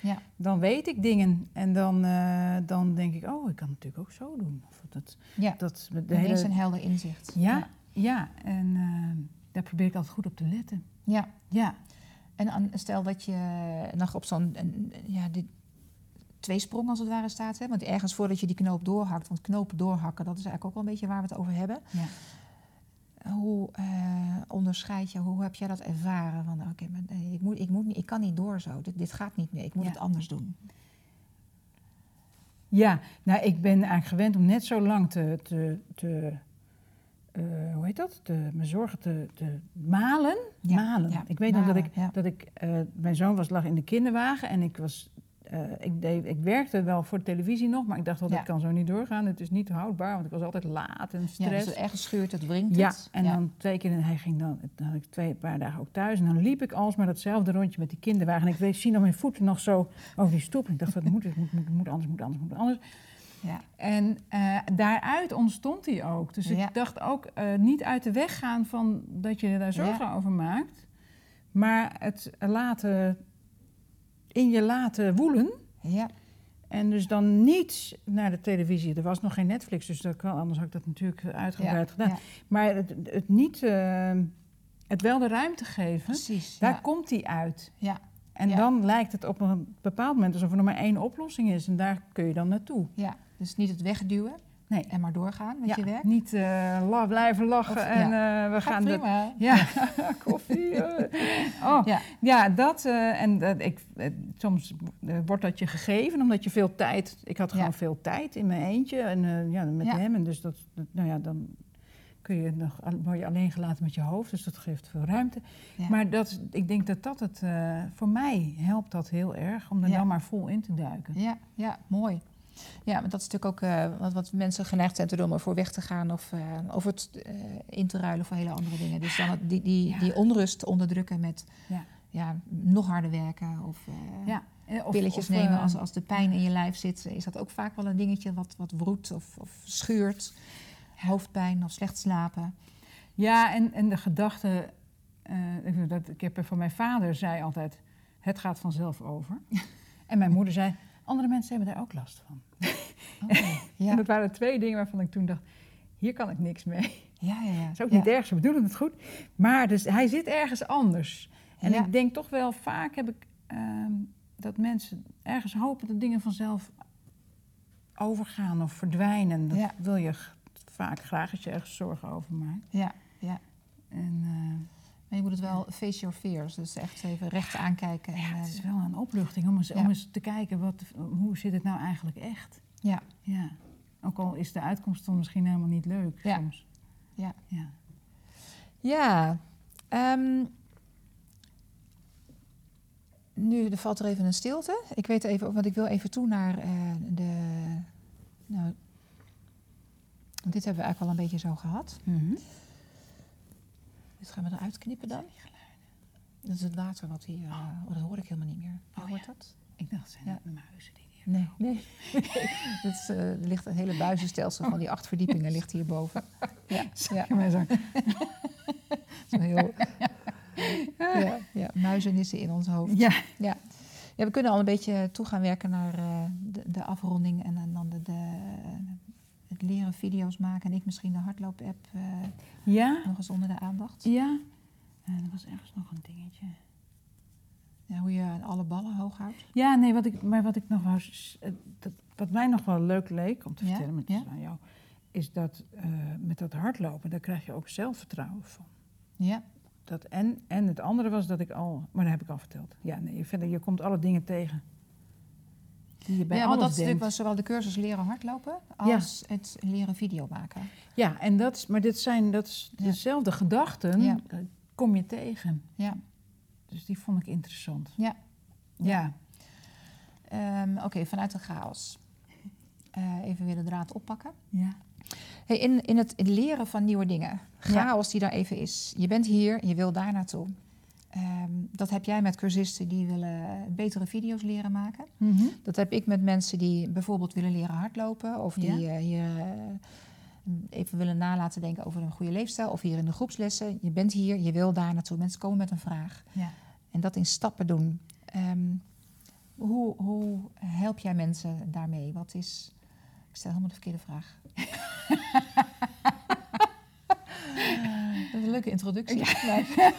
Speaker 2: Ja.
Speaker 1: Dan weet ik dingen en dan, dan denk ik, oh, ik kan het natuurlijk ook zo doen. Of dat,
Speaker 2: Ja,
Speaker 1: dat de hele,
Speaker 2: een helder inzicht.
Speaker 1: ja, ja, en eh, daar probeer ik altijd goed op te letten.
Speaker 2: Ja.
Speaker 1: Ja,
Speaker 2: En stel dat je nog op zo'n ja, die tweesprong als het ware staat. Hè? Want ergens voordat je die knoop doorhakt, want knopen doorhakken, dat is eigenlijk ook wel een beetje waar we het over hebben.
Speaker 1: ja.
Speaker 2: Hoe eh, onderscheid je, hoe heb jij dat ervaren? Van oké, maar ik, moet, ik, moet niet, ik kan niet door zo, dit, dit gaat niet meer, ik moet
Speaker 1: Ja.
Speaker 2: het anders doen.
Speaker 1: Ja, nou, ik ben eigenlijk gewend om net zo lang te, te, te eh, hoe heet dat? Te, mijn zorgen te, te malen.
Speaker 2: Ja,
Speaker 1: malen.
Speaker 2: ja,
Speaker 1: Ik weet nog dat ik,
Speaker 2: ja.
Speaker 1: dat ik eh, mijn zoon was, lag in de kinderwagen en ik was, eh, ik, deed, ik werkte wel voor de televisie nog, maar ik dacht
Speaker 2: Ja.
Speaker 1: dat kan zo niet doorgaan. Het is niet houdbaar, want ik was altijd laat en
Speaker 2: Ja,
Speaker 1: stress.
Speaker 2: dus ergens schuurt het, wringt
Speaker 1: Ja,
Speaker 2: het.
Speaker 1: en dan twee keer, en hij ging dan, dan had ik twee paar dagen ook thuis. En dan liep ik alsmaar datzelfde rondje met die kinderwagen. En ik weet, zie nog mijn voeten nog zo over die stoep. En ik dacht, wat moet het, moet, moet, moet anders, moet anders, moet anders.
Speaker 2: Ja.
Speaker 1: En eh, daaruit ontstond hij ook. Dus
Speaker 2: Ja.
Speaker 1: ik dacht ook eh, niet uit de weg gaan van dat je daar zorgen over maakt. Maar het laten, in je laten woelen.
Speaker 2: Ja,
Speaker 1: En dus dan niet naar de televisie. Er was nog geen Netflix, dus dat kan, anders had ik dat natuurlijk uitgebreid gedaan. Maar het, het niet, eh, het wel de ruimte geven,
Speaker 2: precies.
Speaker 1: daar komt die uit.
Speaker 2: Ja.
Speaker 1: En dan lijkt het op een bepaald moment alsof er nog maar één oplossing is. En daar kun je dan naartoe.
Speaker 2: ja, dus niet het wegduwen
Speaker 1: Nee.
Speaker 2: en maar doorgaan met
Speaker 1: Ja,
Speaker 2: je werk.
Speaker 1: niet la- blijven lachen
Speaker 2: Of-
Speaker 1: en eh, we
Speaker 2: Gaat
Speaker 1: gaan... dat-
Speaker 2: prima.
Speaker 1: ja, koffie. eh. Oh,
Speaker 2: Ja.
Speaker 1: ja, dat. en dat ik, soms wordt dat je gegeven omdat je veel tijd... Ik had gewoon veel tijd in mijn eentje en ja, met hem. En dus dat, dat- nou ja, dan kun je nog, word je alleen gelaten met je hoofd. Dus dat geeft veel ruimte. Maar dat, ik denk dat dat het... voor mij helpt dat heel erg om er dan maar vol in te duiken.
Speaker 2: Ja, ja, mooi. Ja, maar dat is natuurlijk ook eh, wat, wat mensen geneigd zijn te doen om ervoor weg te gaan of, eh, of het eh, in te ruilen voor hele andere dingen. Dus dan het- die, die,
Speaker 1: Ja.
Speaker 2: die onrust onderdrukken met
Speaker 1: Ja.
Speaker 2: ja, nog harder werken of,
Speaker 1: Ja. Of-
Speaker 2: pilletjes
Speaker 1: of,
Speaker 2: nemen. als, als de pijn in je lijf zit, is dat ook vaak wel een dingetje wat, wat wroet of, of schuurt. Hoofdpijn of slecht slapen.
Speaker 1: Ja, en, en de gedachte, ik, dat, ik heb van mijn vader zei altijd, het gaat vanzelf over. en mijn moeder zei, andere mensen hebben daar ook last van. En
Speaker 2: Ja,
Speaker 1: dat waren twee dingen waarvan ik toen dacht, hier kan ik niks mee.
Speaker 2: ja, ja. ja.
Speaker 1: Dat is ook
Speaker 2: ja.
Speaker 1: niet erg, ze bedoelen het goed. Maar dus, hij zit ergens anders. En
Speaker 2: Ja.
Speaker 1: ik denk toch wel, vaak heb ik ehm, dat mensen ergens hopen dat dingen vanzelf overgaan of verdwijnen. Dat
Speaker 2: Ja.
Speaker 1: wil je vaak graag als je ergens zorgen over maakt.
Speaker 2: Ja, ja.
Speaker 1: En, eh,
Speaker 2: Maar je moet het wel face your fears. Dus echt even recht aankijken. En,
Speaker 1: Ja,
Speaker 2: eh,
Speaker 1: het is wel een opluchting om eens,
Speaker 2: Ja.
Speaker 1: om eens te kijken, wat, hoe zit het nou eigenlijk echt?
Speaker 2: ja,
Speaker 1: Ja. Ook al is de uitkomst dan misschien helemaal niet leuk
Speaker 2: Ja.
Speaker 1: soms.
Speaker 2: Ja.
Speaker 1: ja.
Speaker 2: Ja, ehm, nu er valt er even een stilte. Ik weet even, want ik wil even toe naar eh, de. Nou, dit hebben we eigenlijk al een beetje zo gehad. Dit gaan we eruit knippen dan. Dat is het water wat hier. eh, oh, dat hoor ik helemaal niet meer. Hoe
Speaker 1: Oh,
Speaker 2: hoort
Speaker 1: ja.
Speaker 2: dat?
Speaker 1: Ik dacht, zijn
Speaker 2: Ja.
Speaker 1: dat muizen die hier...
Speaker 2: Nee. nee. Het is, eh, er ligt een hele buizenstelsel van die acht verdiepingen ligt hierboven. Ja, ja.
Speaker 1: Maar zo.
Speaker 2: Zo heel, ja, ja, muizenissen in ons hoofd.
Speaker 1: ja.
Speaker 2: Ja. ja, we kunnen al een beetje toe gaan werken naar eh, de, de afronding en, dan de, de, het leren video's maken. En ik misschien de hardloop-app eh,
Speaker 1: Ja,
Speaker 2: nog eens onder de aandacht.
Speaker 1: ja. En er was ergens nog een dingetje.
Speaker 2: Ja, hoe je alle ballen hoog houdt.
Speaker 1: Ja, nee, wat ik, maar wat ik nog s- eh, Dat, wat mij nog wel leuk leek om te vertellen met aan jou... is dat eh, met dat hardlopen, daar krijg je ook zelfvertrouwen van.
Speaker 2: Ja,
Speaker 1: Dat en, en het andere was dat ik al, maar dat heb ik al verteld. Ja, nee, verder, je komt alle dingen tegen. Die je bij
Speaker 2: ja want dat is natuurlijk
Speaker 1: denkt.
Speaker 2: wel zowel de cursus leren hardlopen als het leren video maken.
Speaker 1: Ja, en dat is, maar dit zijn dat is
Speaker 2: Ja.
Speaker 1: dezelfde gedachten
Speaker 2: Ja.
Speaker 1: eh, kom je tegen.
Speaker 2: Ja,
Speaker 1: Dus die vond ik interessant.
Speaker 2: Ja.
Speaker 1: Ja.
Speaker 2: Ehm, Oké, vanuit de chaos. Eh, even weer de draad oppakken.
Speaker 1: Ja.
Speaker 2: Hey, in, in het leren van nieuwe dingen, chaos die daar even is. Je bent hier, je wil daar naartoe. Ehm, dat heb jij met cursisten die willen betere video's leren maken.
Speaker 1: Mhm.
Speaker 2: Dat heb ik met mensen die bijvoorbeeld willen leren hardlopen. Of die
Speaker 1: Ja.
Speaker 2: eh, hier eh, even willen nalaten denken over een goede leefstijl. Of hier in de groepslessen. Je bent hier, je wil daar naartoe. Mensen komen met een vraag.
Speaker 1: Ja.
Speaker 2: En dat in stappen doen. Ehm, hoe, hoe help jij mensen daarmee? Wat is... Ik stel helemaal de verkeerde vraag. dat is een leuke introductie. Nee.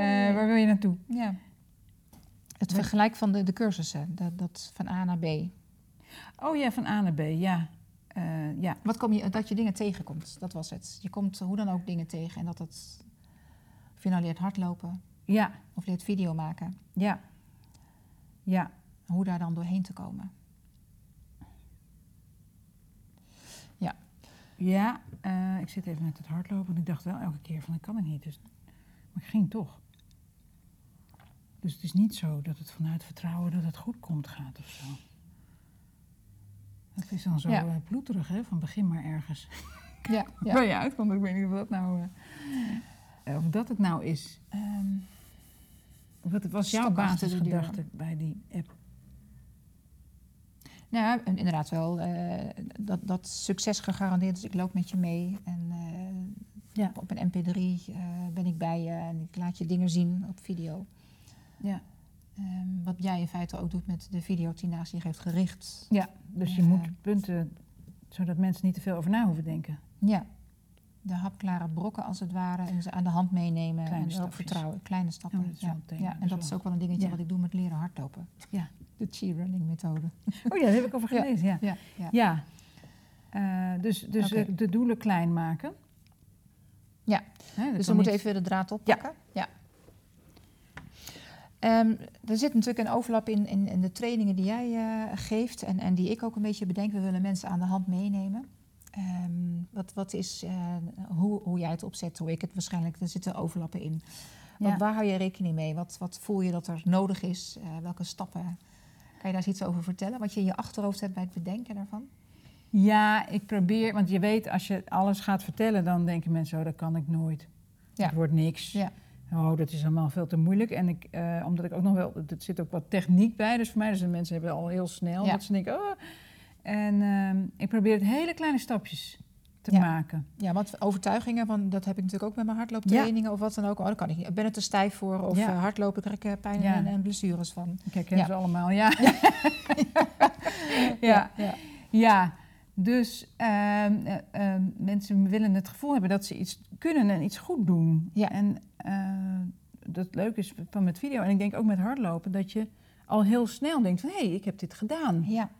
Speaker 1: Eh, waar wil je naartoe?
Speaker 2: Ja. Het vergelijk van de, de cursussen, dat, dat van A naar B.
Speaker 1: Oh ja, van A naar B, ja. Eh, ja.
Speaker 2: Wat kom je, dat je dingen tegenkomt, dat was het. Je komt hoe dan ook dingen tegen en dat het... Of je nou leert hardlopen
Speaker 1: Ja,
Speaker 2: of leert video maken,
Speaker 1: ja. Ja.
Speaker 2: hoe daar dan doorheen te komen.
Speaker 1: Ja, eh, ik zit even met het hardlopen. En ik dacht wel elke keer van, ik kan het niet. Dus, maar ik ging toch. Dus het is niet zo dat het vanuit vertrouwen dat het goed komt gaat of zo. Het is dan zo
Speaker 2: Ja.
Speaker 1: eh, ploeterig, hè? Van begin maar ergens.
Speaker 2: Ja,
Speaker 1: Waar je uitkomt, ik weet niet of dat nou... eh, of dat het nou is.
Speaker 2: Ehm,
Speaker 1: Wat was jouw basisgedachte bij die app?
Speaker 2: nou ja, inderdaad wel. eh, dat, dat succes gegarandeerd is. Ik loop met je mee. En eh,
Speaker 1: Ja.
Speaker 2: op een mp3 eh, ben ik bij je en ik laat je dingen zien op video.
Speaker 1: Ja.
Speaker 2: Ehm, wat jij in feite ook doet met de video die naast je heeft gericht.
Speaker 1: Ja, dus je
Speaker 2: Ja.
Speaker 1: moet punten, zodat mensen niet te veel over na hoeven denken.
Speaker 2: Ja, de hapklare brokken als het ware en ze aan de hand meenemen
Speaker 1: Kleine
Speaker 2: en
Speaker 1: stapjes.
Speaker 2: vertrouwen. Kleine stappen.
Speaker 1: Ja, dat
Speaker 2: ja. en dat is ook wel een dingetje
Speaker 1: Ja.
Speaker 2: wat ik doe met leren hardlopen.
Speaker 1: Ja.
Speaker 2: De cheerrunning methode.
Speaker 1: Oh ja, daar heb ik over gelezen, ja.
Speaker 2: Ja, ja.
Speaker 1: Ja, Eh, dus, dus eh, de doelen klein maken.
Speaker 2: Ja.
Speaker 1: Dat
Speaker 2: Dus we moeten even weer de draad oppakken. Ja. Ehm, er zit natuurlijk een overlap in, in, in de trainingen die jij eh, geeft en, en die ik ook een beetje bedenk. We willen mensen aan de hand meenemen. Ehm, wat, wat is, eh, hoe, hoe jij het opzet, hoe ik het waarschijnlijk, er zitten overlappen in.
Speaker 1: Ja.
Speaker 2: Waar hou je rekening mee? Wat, wat voel je dat er nodig is? Eh, welke stappen? Kan je daar eens iets over vertellen? Wat je in je achterhoofd hebt bij het bedenken daarvan?
Speaker 1: Ja, ik probeer, want je weet, als je alles gaat vertellen, dan denken mensen, oh, dat kan ik nooit.
Speaker 2: Ja.
Speaker 1: Het wordt niks.
Speaker 2: Ja.
Speaker 1: Oh, dat is allemaal veel te moeilijk. En ik, eh, omdat ik ook nog wel, er zit ook wat techniek bij, dus voor mij, dus de mensen hebben al heel snel
Speaker 2: Ja.
Speaker 1: dat ze denken, oh. En ehm, ik probeer het hele kleine stapjes te
Speaker 2: Ja.
Speaker 1: maken.
Speaker 2: Ja, want overtuigingen, van, dat heb ik natuurlijk ook met mijn hardlooptrainingen of wat dan ook. Oh, dat kan ik niet. Ik ben er te stijf voor. Of
Speaker 1: Ja.
Speaker 2: eh, hardlopen krijg ik eh, pijn en, en blessures van.
Speaker 1: Herken
Speaker 2: Ja.
Speaker 1: ze allemaal, ja. ja.
Speaker 2: ja.
Speaker 1: Dus ehm, eh, ehm, mensen willen het gevoel hebben dat ze iets kunnen en iets goed doen.
Speaker 2: Ja.
Speaker 1: En eh, dat leuke is van met video, en ik denk ook met hardlopen, dat je al heel snel denkt van hé, hey, ik heb dit gedaan.
Speaker 2: Ja,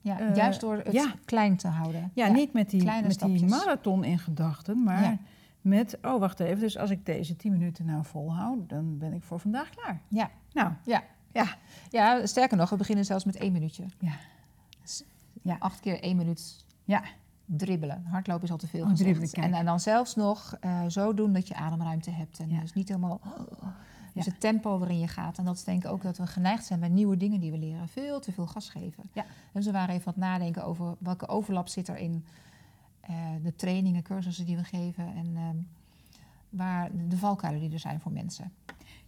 Speaker 2: ja.
Speaker 1: Eh,
Speaker 2: juist door het
Speaker 1: ja.
Speaker 2: klein te houden.
Speaker 1: Ja, niet met die,
Speaker 2: kleine
Speaker 1: met die marathon in gedachten, maar
Speaker 2: Ja.
Speaker 1: met, oh wacht even, dus als ik deze 10 minuten nou volhoud, dan ben ik voor vandaag klaar.
Speaker 2: Ja.
Speaker 1: Nou,
Speaker 2: Ja.
Speaker 1: ja.
Speaker 2: ja, sterker nog, we beginnen zelfs met één minuutje.
Speaker 1: Ja.
Speaker 2: Dus
Speaker 1: Ja.
Speaker 2: Acht keer één minuut
Speaker 1: Ja.
Speaker 2: dribbelen. Hardlopen is al te veel
Speaker 1: Oh, dribbelen,
Speaker 2: en, en dan zelfs nog eh, zo doen dat je ademruimte hebt. En
Speaker 1: Ja.
Speaker 2: dus niet helemaal... Dus
Speaker 1: Ja.
Speaker 2: het tempo waarin je gaat. En dat is denk ik ook dat we geneigd zijn bij nieuwe dingen die we leren. Veel te veel gas geven.
Speaker 1: Ja.
Speaker 2: Dus we waren even aan het nadenken over welke overlap zit er in eh, de trainingen, cursussen die we geven. En ehm, waar de valkuilen die er zijn voor mensen.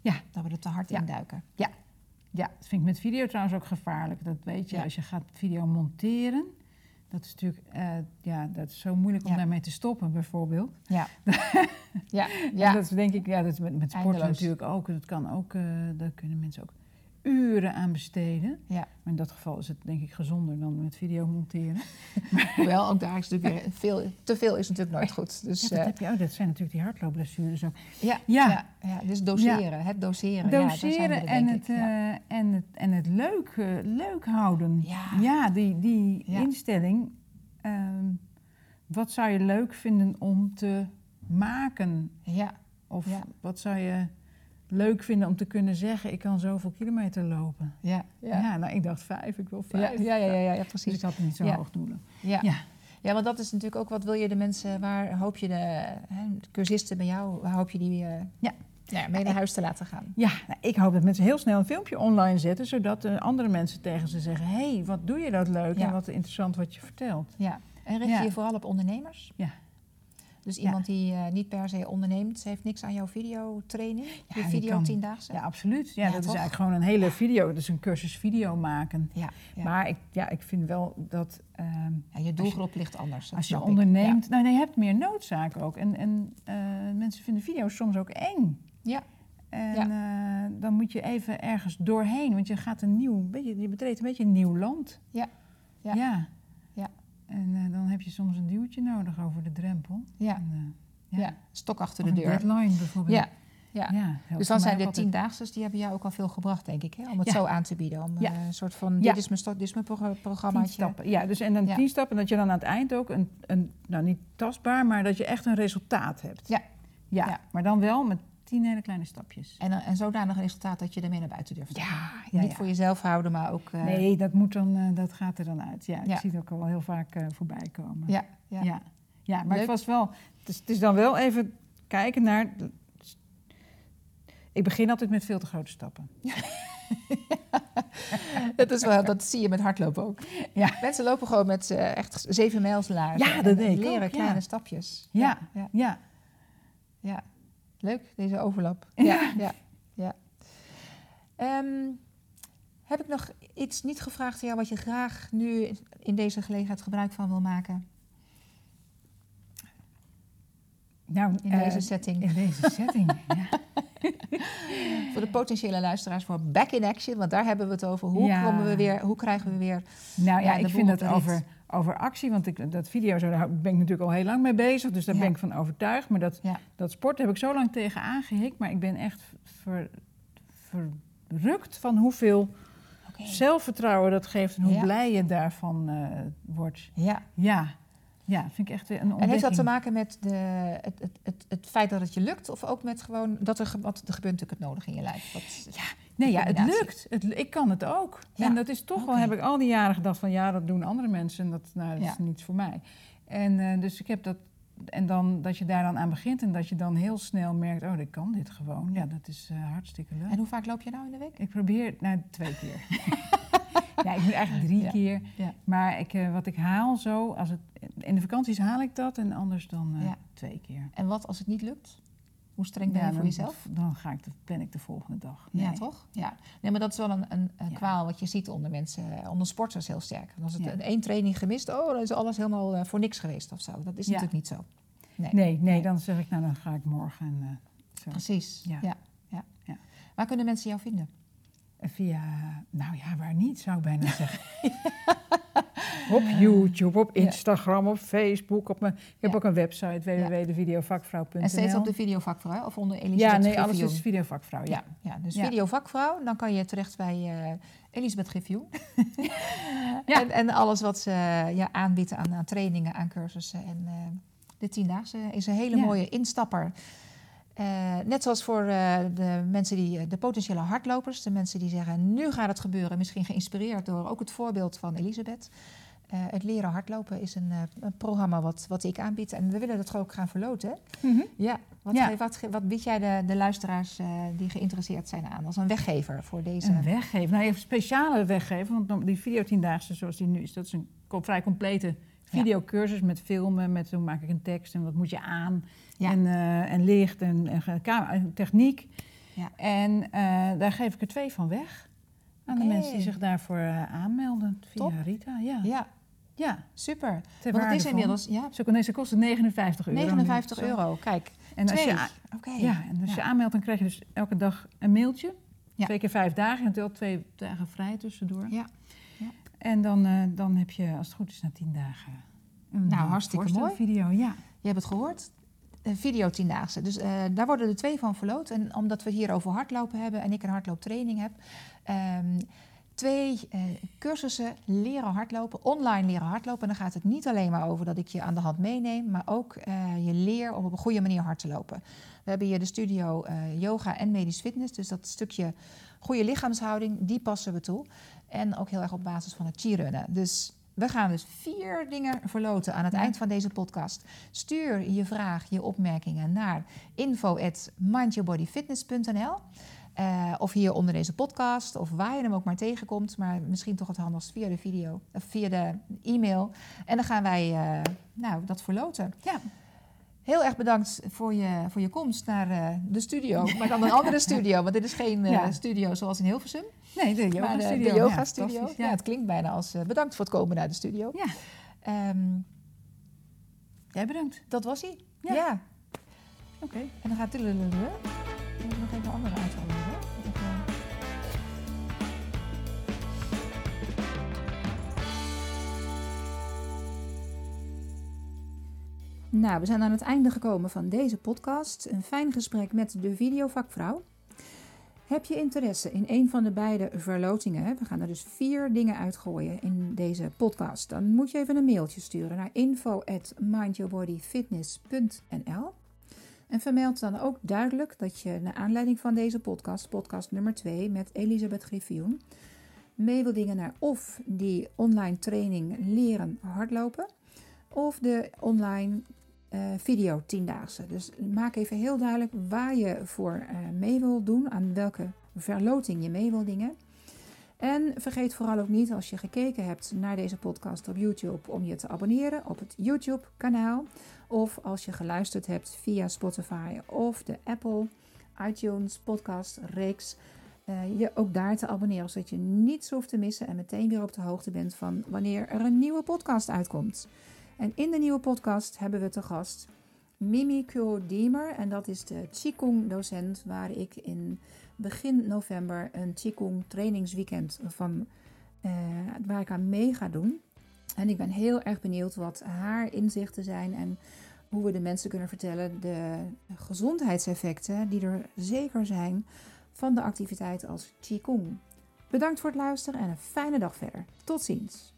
Speaker 1: Ja.
Speaker 2: Dat we er te hard
Speaker 1: Ja.
Speaker 2: in duiken.
Speaker 1: Ja, dat vind ik met video trouwens ook gevaarlijk. Dat weet je,
Speaker 2: Ja.
Speaker 1: als je gaat video monteren. Dat is natuurlijk eh, ja, dat is zo moeilijk om
Speaker 2: Ja.
Speaker 1: daarmee te stoppen, bijvoorbeeld.
Speaker 2: Ja. ja.
Speaker 1: En
Speaker 2: ja.
Speaker 1: dat is denk ik, ja, dat is met, met sporten
Speaker 2: Eindeloos.
Speaker 1: natuurlijk ook. Dat kan ook, eh, daar kunnen mensen ook uren aan besteden.
Speaker 2: Ja.
Speaker 1: Maar in dat geval is het denk ik gezonder dan met video monteren.
Speaker 2: Hoewel, ook daar is natuurlijk weer veel, te veel is natuurlijk nooit goed. Dus
Speaker 1: Ja, dat,
Speaker 2: eh,
Speaker 1: heb je ook. dat zijn natuurlijk die hardloopblessures ook.
Speaker 2: ja,
Speaker 1: Ja.
Speaker 2: ja. Ja, dus doseren, het doseren.
Speaker 1: Doseren
Speaker 2: er,
Speaker 1: en, het, en, het, en het leuk, eh, leuk houden.
Speaker 2: Ja.
Speaker 1: die, die instelling. ehm, wat zou je leuk vinden om te maken?
Speaker 2: ja,
Speaker 1: Of wat zou je leuk vinden om te kunnen zeggen? Ik kan zoveel kilometer lopen.
Speaker 2: ja,
Speaker 1: Ja, nou, ik dacht vijf, ik wil vijf.
Speaker 2: ja, ja, ja, ja, ja,
Speaker 1: Dus
Speaker 2: precies.
Speaker 1: ik had niet zo hoog doelen.
Speaker 2: Ja.
Speaker 1: Ja.
Speaker 2: Ja, want dat is natuurlijk ook wat wil je de mensen, waar hoop je de, hè, de cursisten bij jou, waar hoop je die uh,
Speaker 1: ja.
Speaker 2: Ja, mee naar huis te laten gaan.
Speaker 1: Ja, nou, ik hoop dat mensen heel snel een filmpje online zetten, zodat uh, andere mensen tegen ze zeggen: hé, hey, wat doe je dat leuk en wat interessant wat je vertelt.
Speaker 2: Ja, en richt je je vooral op ondernemers?
Speaker 1: Ja.
Speaker 2: Dus iemand die uh, niet per se onderneemt, heeft niks aan jouw videotraining? Ja, je video kan, tiendaagse?
Speaker 1: Ja, absoluut. Ja, dat is eigenlijk gewoon een hele video. Dus een cursus video maken.
Speaker 2: Ja,
Speaker 1: Maar ik, ja, ik vind wel dat... Uh,
Speaker 2: je doelgroep ligt anders.
Speaker 1: Als je onderneemt... Nou, nee, je hebt meer noodzaak ook. En, en uh, mensen vinden video's soms ook eng.
Speaker 2: Ja.
Speaker 1: En uh, dan moet je even ergens doorheen. Want je gaat een nieuw... Beetje, je betreedt een beetje een nieuw land.
Speaker 2: Ja.
Speaker 1: ja. ja. En uh, dan heb je soms een duwtje nodig over de drempel.
Speaker 2: Ja,
Speaker 1: en,
Speaker 2: uh, ja. stok achter de deur.
Speaker 1: deadline bijvoorbeeld.
Speaker 2: Ja, ja. ja dus dan zijn de tiendaagses, die hebben jou ook al veel gebracht, denk ik, hè? om het zo aan te bieden. Om uh, een soort van, dit is mijn, dit is mijn pro programma.
Speaker 1: ja. Dus en dan tien stappen, dat je dan aan het eind ook een, een, nou niet tastbaar, maar dat je echt een resultaat hebt.
Speaker 2: Ja.
Speaker 1: Ja, maar dan wel met tien hele kleine stapjes.
Speaker 2: En, en zodanig resultaat dat je ermee naar buiten durft.
Speaker 1: Ja,
Speaker 2: ja Niet voor jezelf houden, maar ook... Uh...
Speaker 1: Nee, dat, moet dan, uh, dat gaat er dan uit. Ja, ik zie het ook al heel vaak uh, voorbij komen.
Speaker 2: Ja,
Speaker 1: ja. ja. maar het was wel... Het is, het is, dan wel even kijken naar... Ik begin altijd met veel te grote stappen.
Speaker 2: dat, is wel, dat zie je met hardlopen ook.
Speaker 1: Ja.
Speaker 2: Mensen lopen gewoon met echt zeven mijlslaarzen.
Speaker 1: Ja, dat denk
Speaker 2: ik leren
Speaker 1: ook,
Speaker 2: kleine stapjes.
Speaker 1: ja. ja. ja.
Speaker 2: ja. Leuk, deze overlap. Ja, ja, ja. Um, heb ik nog iets niet gevraagd aan jou wat je graag nu in deze gelegenheid gebruik van wil maken?
Speaker 1: Nou,
Speaker 2: in deze uh, setting.
Speaker 1: In deze setting, ja.
Speaker 2: voor de potentiële luisteraars voor back in action, want daar hebben we het over. Hoe, ja. komen we weer, hoe krijgen we weer.
Speaker 1: Nou ja, ik vind dat over, over actie, want ik, dat video, zo, daar ben ik natuurlijk al heel lang mee bezig, dus daar ja. ben ik van overtuigd. Maar dat,
Speaker 2: ja.
Speaker 1: dat sport heb ik zo lang tegen aangehikt, maar ik ben echt ver, verrukt van hoeveel okay. zelfvertrouwen dat geeft en hoe blij je daarvan uh, wordt.
Speaker 2: Ja.
Speaker 1: ja. Ja, vind ik echt een ontdekking.
Speaker 2: En heeft dat te maken met de, het, het, het, het, feit dat het je lukt? Of ook met gewoon dat er, wat, er gebeurt natuurlijk het nodig in je lijf? Wat,
Speaker 1: ja, nee, ja, het lukt. Het, ik kan het ook. Ja. En dat is toch okay. wel, heb ik al die jaren gedacht van ja, dat doen andere mensen. En dat, nou, dat ja. is niets voor mij. En uh, dus ik heb dat, en dan dat je daar dan aan begint en dat je dan heel snel merkt, oh, ik kan dit gewoon. Ja, dat is uh, hartstikke leuk.
Speaker 2: En hoe vaak loop je nou in de week?
Speaker 1: Ik probeer, nou, twee keer. ja, ik moet eigenlijk drie
Speaker 2: ja.
Speaker 1: keer. Maar ik, uh, wat ik haal zo, als het, in de vakanties haal ik dat en anders dan twee keer.
Speaker 2: En wat als het niet lukt? Hoe streng ben je voor jezelf?
Speaker 1: Dan ga ik de, ben ik de volgende dag.
Speaker 2: Nee. Ja, toch? Ja. Nee, maar dat is wel een, een, een kwaal wat je ziet onder mensen, onder sporters heel sterk. En als het één training gemist, oh, dan is alles helemaal uh, voor niks geweest of zo. Dat is natuurlijk niet zo.
Speaker 1: Nee. Nee, nee, dan zeg ik, nou, dan ga ik morgen. En, zo.
Speaker 2: Precies. Ja. Ja. Ja. Waar kunnen mensen jou vinden?
Speaker 1: Via, nou ja, waar niet, zou ik bijna zeggen. op YouTube, op Instagram, op Facebook. Op mijn, ik heb ook een website, www.devideovakvrouw.nl.
Speaker 2: En steeds op de videovakvrouw of onder Elisabeth
Speaker 1: Ja, nee,
Speaker 2: Griffioen?
Speaker 1: alles is videovakvrouw, ja.
Speaker 2: Ja, dus videovakvrouw, dan kan je terecht bij eh, Elisabeth Griffioen.
Speaker 1: Ja.
Speaker 2: en, en alles wat ze eh, ja, aanbiedt aan, aan trainingen, aan cursussen. En eh, de Tiendaagse is een hele
Speaker 1: Ja.
Speaker 2: mooie instapper. Eh, net zoals voor eh, de mensen die, de potentiële hardlopers, de mensen die zeggen, nu gaat het gebeuren. Misschien geïnspireerd door ook het voorbeeld van Elisabeth. Eh, het leren hardlopen is een, eh, een programma wat, wat ik aanbied. En we willen dat ook gaan verloten.
Speaker 1: Mhm.
Speaker 2: Ja, wat,
Speaker 1: Ja.
Speaker 2: wat, wat bied jij de, de luisteraars eh, die geïnteresseerd zijn aan als een weggever voor deze?
Speaker 1: Een weggeven. Nou, even speciale weggeven. Want die videotiendaagse zoals die nu is, dat is een vrij complete videocursus met filmen, met hoe maak ik een tekst en wat moet je aan.
Speaker 2: Ja.
Speaker 1: En, eh, en licht en, techniek.
Speaker 2: Ja.
Speaker 1: En daar geef ik er twee van weg. Aan de mensen die zich daarvoor aanmelden. Via
Speaker 2: Top.
Speaker 1: Rita, ja.
Speaker 2: Ja,
Speaker 1: ja.
Speaker 2: super.
Speaker 1: ter
Speaker 2: Want het is inmiddels ja,
Speaker 1: nee, ze kosten 59 euro. nu.
Speaker 2: 59
Speaker 1: Zo.
Speaker 2: euro. Kijk,
Speaker 1: En als je, ja, en als
Speaker 2: Ja.
Speaker 1: je aanmeldt, dan krijg je dus elke dag een mailtje.
Speaker 2: Ja.
Speaker 1: Twee keer vijf dagen. Hebt wel twee dagen vrij tussendoor.
Speaker 2: Ja. Ja.
Speaker 1: En dan, eh, dan heb je, als het goed is, na tien dagen... Een
Speaker 2: Nou,
Speaker 1: eh,
Speaker 2: hartstikke mooi.
Speaker 1: video, ja.
Speaker 2: Je hebt het gehoord. Een video tiendaagse. Dus eh, daar worden er twee van verloot. En omdat we hier over hardlopen hebben en ik een hardlooptraining heb. ehm, twee eh, cursussen leren hardlopen, online leren hardlopen. En dan gaat het niet alleen maar over dat ik je aan de hand meeneem, maar ook eh, je leer om op een goede manier hard te lopen. We hebben hier de studio eh, yoga en medisch fitness. Dus dat stukje goede lichaamshouding, die passen we toe. En ook heel erg op basis van het skirunnen. Dus We gaan dus vier dingen verloten aan het
Speaker 1: Ja.
Speaker 2: eind van deze podcast. Stuur je vraag, je opmerkingen naar info@mindyourbodyfitness.nl. Eh, of hier onder deze podcast, of waar je hem ook maar tegenkomt. Maar misschien toch het handigst via de video, of via de e-mail. En dan gaan wij eh, nou, dat verloten.
Speaker 1: Ja.
Speaker 2: Heel erg bedankt voor je, voor je komst naar eh, de studio. Maar dan een andere studio, want dit is geen
Speaker 1: Ja.
Speaker 2: studio zoals in Hilversum.
Speaker 1: Nee, de yoga
Speaker 2: de,
Speaker 1: studio.
Speaker 2: de yoga studio. Ja, het klinkt bijna als bedankt voor het komen naar de studio.
Speaker 1: Ja.
Speaker 2: Ehm,
Speaker 1: Jij bedankt.
Speaker 2: dat was hij.
Speaker 1: Ja. Oké.
Speaker 2: En dan gaat tulululu. Ik moet nog even een andere uithalen. Nou, we zijn aan het einde gekomen van deze podcast. Een fijn gesprek met de videovakvrouw. Heb je interesse in een van de beide verlotingen? We gaan er dus vier dingen uitgooien in deze podcast. Dan moet je even een mailtje sturen naar info@mindyourbodyfitness.nl. En vermeld dan ook duidelijk dat je naar aanleiding van deze podcast, podcast nummer 2 met Elisabeth Griffioen, mee wil dingen naar of die online training leren hardlopen of de online eh, video tiendaagse. Dus maak even heel duidelijk waar je voor eh, mee wil doen, aan welke verloting je mee wil dingen. En vergeet vooral ook niet als je gekeken hebt naar deze podcast op YouTube om je te abonneren op het YouTube kanaal. Of als je geluisterd hebt via Spotify of de Apple iTunes podcast reeks. eh, je ook daar te abonneren, zodat je niets hoeft te missen en meteen weer op de hoogte bent van wanneer er een nieuwe podcast uitkomt. En in de nieuwe podcast hebben we te gast Mimi Kyo Diemer. En dat is de Qigong docent waar ik in begin november een Qigong trainingsweekend van eh, waar ik aan mee ga doen. En ik ben heel erg benieuwd wat haar inzichten zijn en hoe we de mensen kunnen vertellen de gezondheidseffecten die er zeker zijn van de activiteit als Qigong. Bedankt voor het luisteren en een fijne dag verder. Tot ziens.